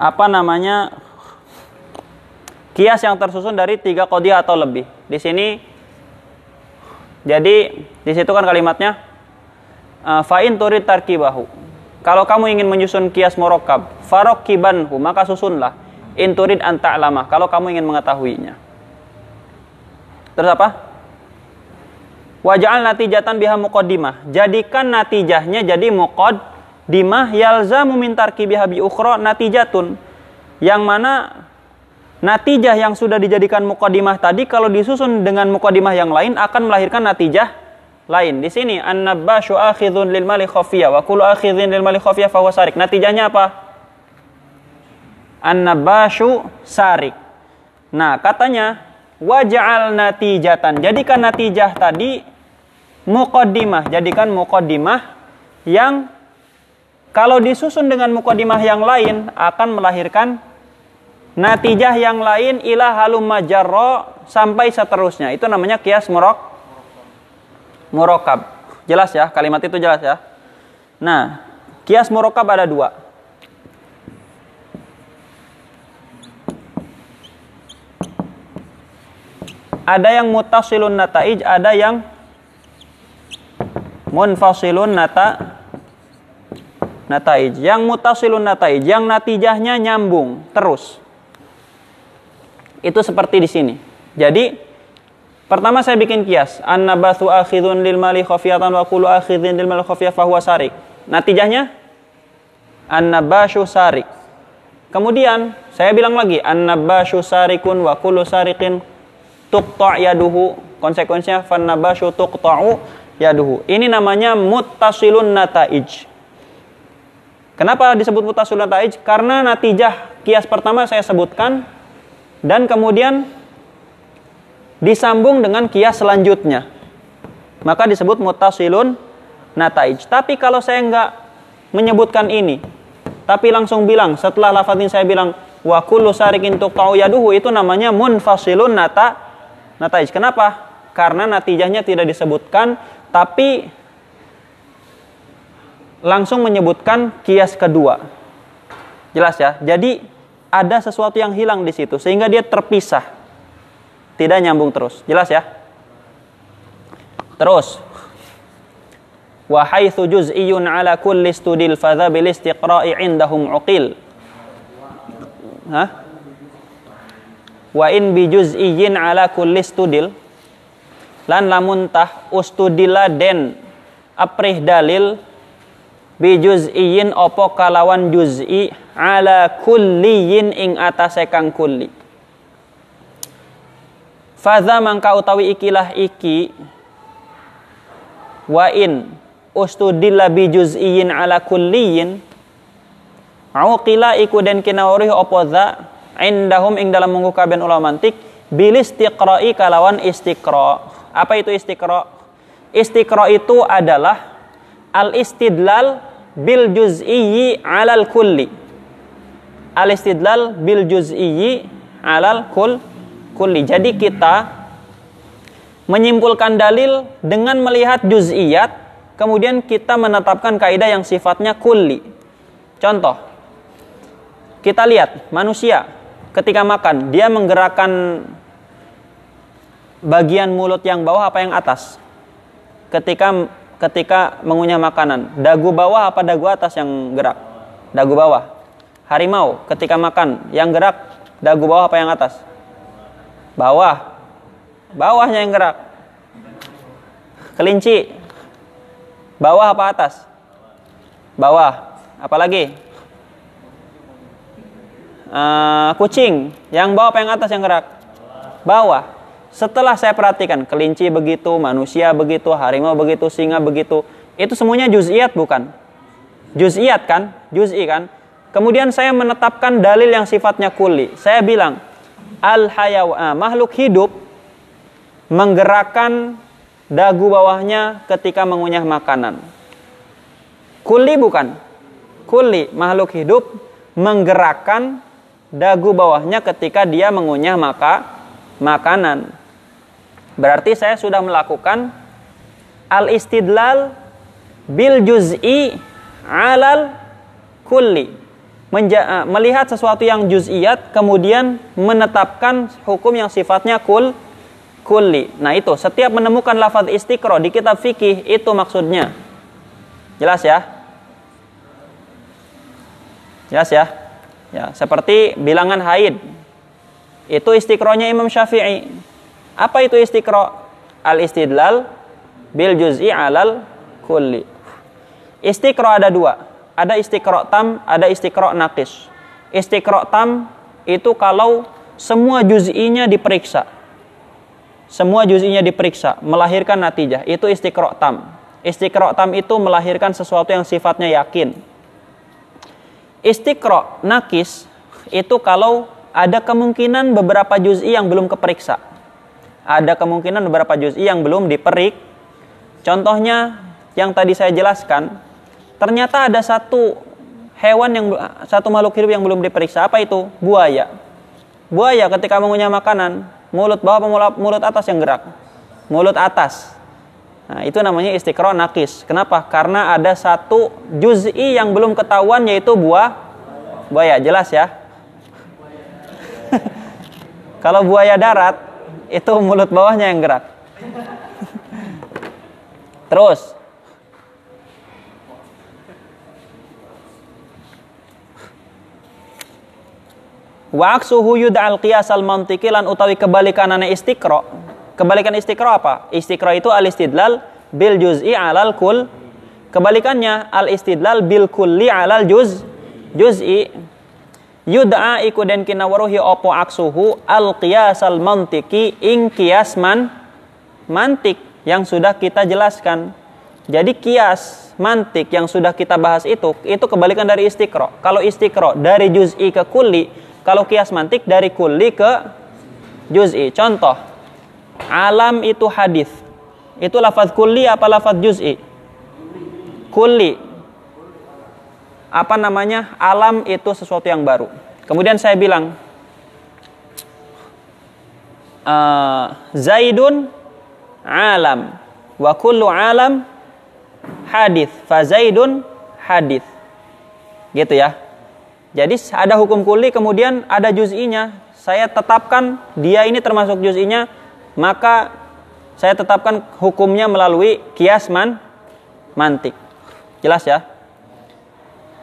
[SPEAKER 1] apa namanya kias yang tersusun dari tiga kodi atau lebih. Di sini jadi di situ kan kalimatnya uh, fa'in turid tarkibahu. Kalau kamu ingin menyusun kias murokab, farok kibanhu, maka susunlah. Inturid anta lama. Kalau kamu ingin mengetahuinya. Terus apa? Waja'al natijatan biha muqaddimah. Jadikan natijahnya jadi muqaddimah yalzamu min tarkibiha bi ukhra natijatun. Yang mana natijah yang sudah dijadikan muqaddimah tadi kalau disusun dengan muqaddimah yang lain akan melahirkan natijah lain. Di sini an-nabashu akhidhun lil mali khafiyah wa kullu akhidhin lil mali khafiyah fa sarik. Natijahnya apa? An-nabashu sarik. Nah, katanya waj'al natijatan. Jadikan natijah tadi muqaddimah. Jadikan muqaddimah yang kalau disusun dengan muqaddimah yang lain akan melahirkan natijah yang lain ila halum majarro sampai seterusnya. Itu namanya kias murok murokab. Jelas ya, kalimat itu jelas ya. Nah, kias murokab ada dua. Ada yang mutasilun nataij, ada yang munfasilun nata nataij. Yang mutasilun nataij, yang natijahnya nyambung terus. Itu seperti di sini. Jadi pertama saya bikin kias, an-nabathu akhidun lil mali khafiyatan wa kullu akhidhin lil mali khafiyah fahuwa sarik. Natijahnya an-nabashu sarik. Kemudian saya bilang lagi an-nabashu sarikun wa kullu sarikin tuqta' yaduhu. Konsekuensinya fan-nabashu tuqta'u yaduhu. Ini namanya muttasilun nataij. Kenapa disebut muttasilun nataij? Karena natijah kias pertama saya sebutkan dan kemudian disambung dengan kias selanjutnya. Maka disebut muttasilun nataij. Tapi kalau saya nggak menyebutkan ini, tapi langsung bilang setelah lafaz ini saya bilang wa kullu sarikin tuqta'u yaduhu itu namanya munfasilun nata nataij. Kenapa? Karena natijahnya tidak disebutkan tapi langsung menyebutkan kias kedua. Jelas ya? Jadi ada sesuatu yang hilang di situ sehingga dia terpisah. Tidak nyambung terus. Jelas ya? Terus wa haitsu juz'iyyun ala kulli studil fadha bil istiqra'i indahum uqil. Hah? Wa in bi ala kulli studil lan lamun tah ustudila den aprih dalil bi juz'iyin opo kalawan juz'i ala kulliyin ing atase kang kulli. Fadha mangka utawi ikilah iki wa in ustudilla bi juz'iyin ala kulliyin Auqila iku den kinawrih opo dha indahum ing dalam munggu kaben ulama mantik bil istiqra'i kalawan istiqra' Apa itu istiqra? Istiqra itu adalah al-istidlal bil juz'iyyi alal kulli. Al-istidlal bil juz'iyyi alal kul kulli. Jadi kita menyimpulkan dalil dengan melihat juz'iyat, kemudian kita menetapkan kaidah yang sifatnya kulli. Contoh, kita lihat manusia ketika makan, dia menggerakkan bagian mulut yang bawah apa yang atas? Ketika ketika mengunyah makanan, dagu bawah apa dagu atas yang gerak? Dagu bawah. Harimau ketika makan, yang gerak dagu bawah apa yang atas? Bawah. Bawahnya yang gerak. Kelinci bawah apa atas? Bawah. Apalagi? Uh, kucing yang bawah apa yang atas yang gerak? Bawah. Setelah saya perhatikan, kelinci begitu, manusia begitu, harimau begitu, singa begitu. Itu semuanya juz'iyat bukan? Juz'iyat kan? Juz'i kan? Kemudian saya menetapkan dalil yang sifatnya kuli. Saya bilang, al hayaw ah, makhluk hidup menggerakkan dagu bawahnya ketika mengunyah makanan. Kuli bukan? Kuli makhluk hidup menggerakkan dagu bawahnya ketika dia mengunyah maka makanan. Berarti saya sudah melakukan al-istidlal bil juz'i alal kulli. Menja eh, melihat sesuatu yang juz'iyat kemudian menetapkan hukum yang sifatnya kul kulli. Nah, itu setiap menemukan lafaz istiqra di kitab fikih itu maksudnya. Jelas ya? Jelas ya? Ya, seperti bilangan haid. Itu istiqronya Imam Syafi'i. Apa itu istiqro? Al-istidlal bil juz'i alal kulli. Istiqro ada dua. Ada istiqro tam, ada istiqro nakis. Istiqro tam itu kalau semua juz'inya diperiksa. Semua juz'inya diperiksa, melahirkan natijah. Itu istiqro tam. Istiqro tam itu melahirkan sesuatu yang sifatnya yakin Istiqro nakis itu kalau ada kemungkinan beberapa juz'i yang belum keperiksa. Ada kemungkinan beberapa juz'i yang belum diperik. Contohnya yang tadi saya jelaskan, ternyata ada satu hewan yang satu makhluk hidup yang belum diperiksa. Apa itu? Buaya. Buaya ketika mengunyah makanan, mulut bawah mulut atas yang gerak? Mulut atas. Nah, itu namanya istiqro nakis. Kenapa? Karena ada satu juz'i yang belum ketahuan yaitu buah buaya. Jelas ya? Kalau buaya darat, itu mulut bawahnya yang gerak. Terus. Wa aksuhu yud'al qiyas al-mantiqi lan utawi kebalikanane istiqra Kebalikan istiqro apa? Istiqro itu al-istidlal bil juz'i alal kul. Kebalikannya al-istidlal bil kulli alal juz juz'i. Yud'a iku den kinawaruhi opo aksuhu al qiyas al mantiki ing kias man mantik yang sudah kita jelaskan. Jadi kias mantik yang sudah kita bahas itu itu kebalikan dari istiqro. Kalau istiqro dari juz'i ke kulli, kalau kias mantik dari kulli ke juz'i. Contoh, Alam itu hadis. Itu lafaz kulli apa lafaz juz'i? Kulli. Apa namanya? Alam itu sesuatu yang baru. Kemudian saya bilang uh, Zaidun alam wa kullu alam hadis. Fa Zaidun hadis. Gitu ya. Jadi ada hukum kuli kemudian ada juz'inya. Saya tetapkan dia ini termasuk juz'inya maka saya tetapkan hukumnya melalui kias man mantik. Jelas ya?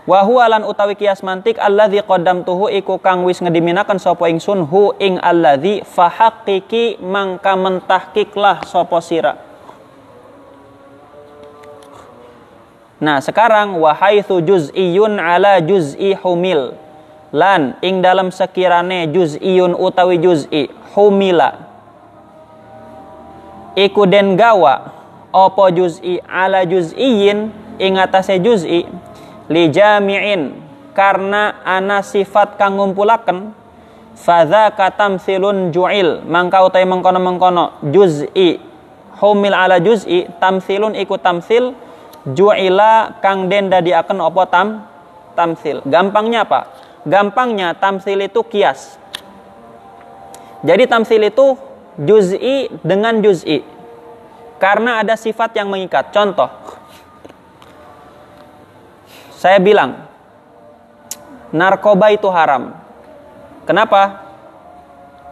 [SPEAKER 1] Wa huwa lan utawi kias mantik alladzi qaddamtuhu iku kang wis ngediminaken sapa ingsun hu ing alladzi fahaqqiqi mangka mentahkiklah sapa sira. Nah, sekarang wa haitsu juz'iyun ala juz'i humil. Lan ing dalam sekirane juz'iyun utawi juz'i humila iku den gawa opo juz'i ala juz'iyin ing atase juz'i li jami'in karena ana sifat kang ngumpulaken fadza katamsilun ju'il mangka utai mengkono-mengkono juz'i humil ala juz'i tamsilun iku tamsil ju'ila kang den dadiaken opo tam tamsil gampangnya apa gampangnya tamsil itu kias jadi tamsil itu juz'i dengan juz'i. Karena ada sifat yang mengikat. Contoh. Saya bilang narkoba itu haram. Kenapa?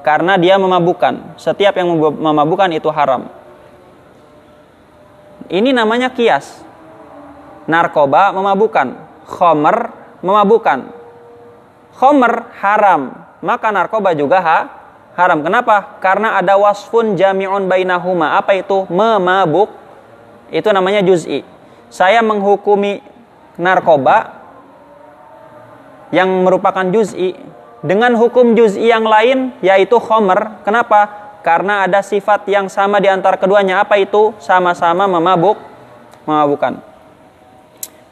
[SPEAKER 1] Karena dia memabukkan. Setiap yang memabukkan itu haram. Ini namanya kias. Narkoba memabukkan. Khomer memabukkan. Khomer haram. Maka narkoba juga ha, haram. Kenapa? Karena ada wasfun jami'un bainahuma. Apa itu? Memabuk. Itu namanya juz'i. Saya menghukumi narkoba yang merupakan juz'i dengan hukum juz'i yang lain yaitu khomer. Kenapa? Karena ada sifat yang sama di antara keduanya. Apa itu? Sama-sama memabuk, memabukkan.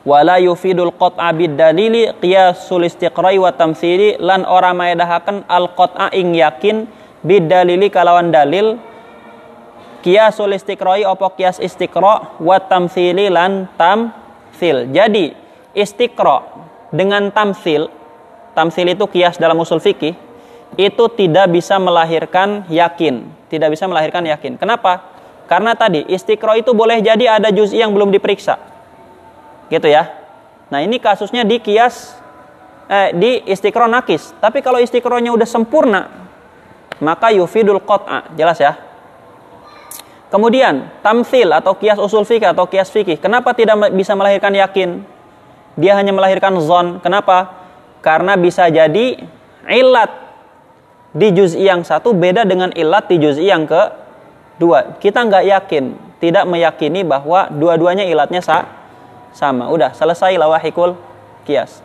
[SPEAKER 1] Wala yufidul qat'a dalili qiyasul istiqrai wa tamsili lan ora maedahaken al qat'a ing yakin bidalili kalawan dalil kiasul istiqroi opo kias istiqro wa tamsili lan tamsil jadi istiqro dengan tamsil tamsil itu kias dalam usul fikih itu tidak bisa melahirkan yakin tidak bisa melahirkan yakin kenapa karena tadi istiqro itu boleh jadi ada juz'i yang belum diperiksa Gitu ya. Nah, ini kasusnya di kias eh, di istiqro nakis. Tapi kalau istiqronya udah sempurna, maka yufidul qat'a. Jelas ya? Kemudian, tamsil atau kias usul fikih atau kias fikih. Kenapa tidak bisa melahirkan yakin? Dia hanya melahirkan zon. Kenapa? Karena bisa jadi ilat di juz'i yang satu beda dengan ilat di juz'i yang ke dua. Kita nggak yakin, tidak meyakini bahwa dua-duanya ilatnya sa sama. Udah, selesai lawahikul kias.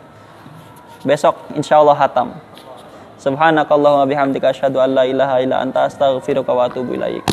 [SPEAKER 1] Besok insya Allah hatam. Subhanakallahumma bihamdika asyhadu an la ilaha illa anta astaghfiruka wa atubu ilaik.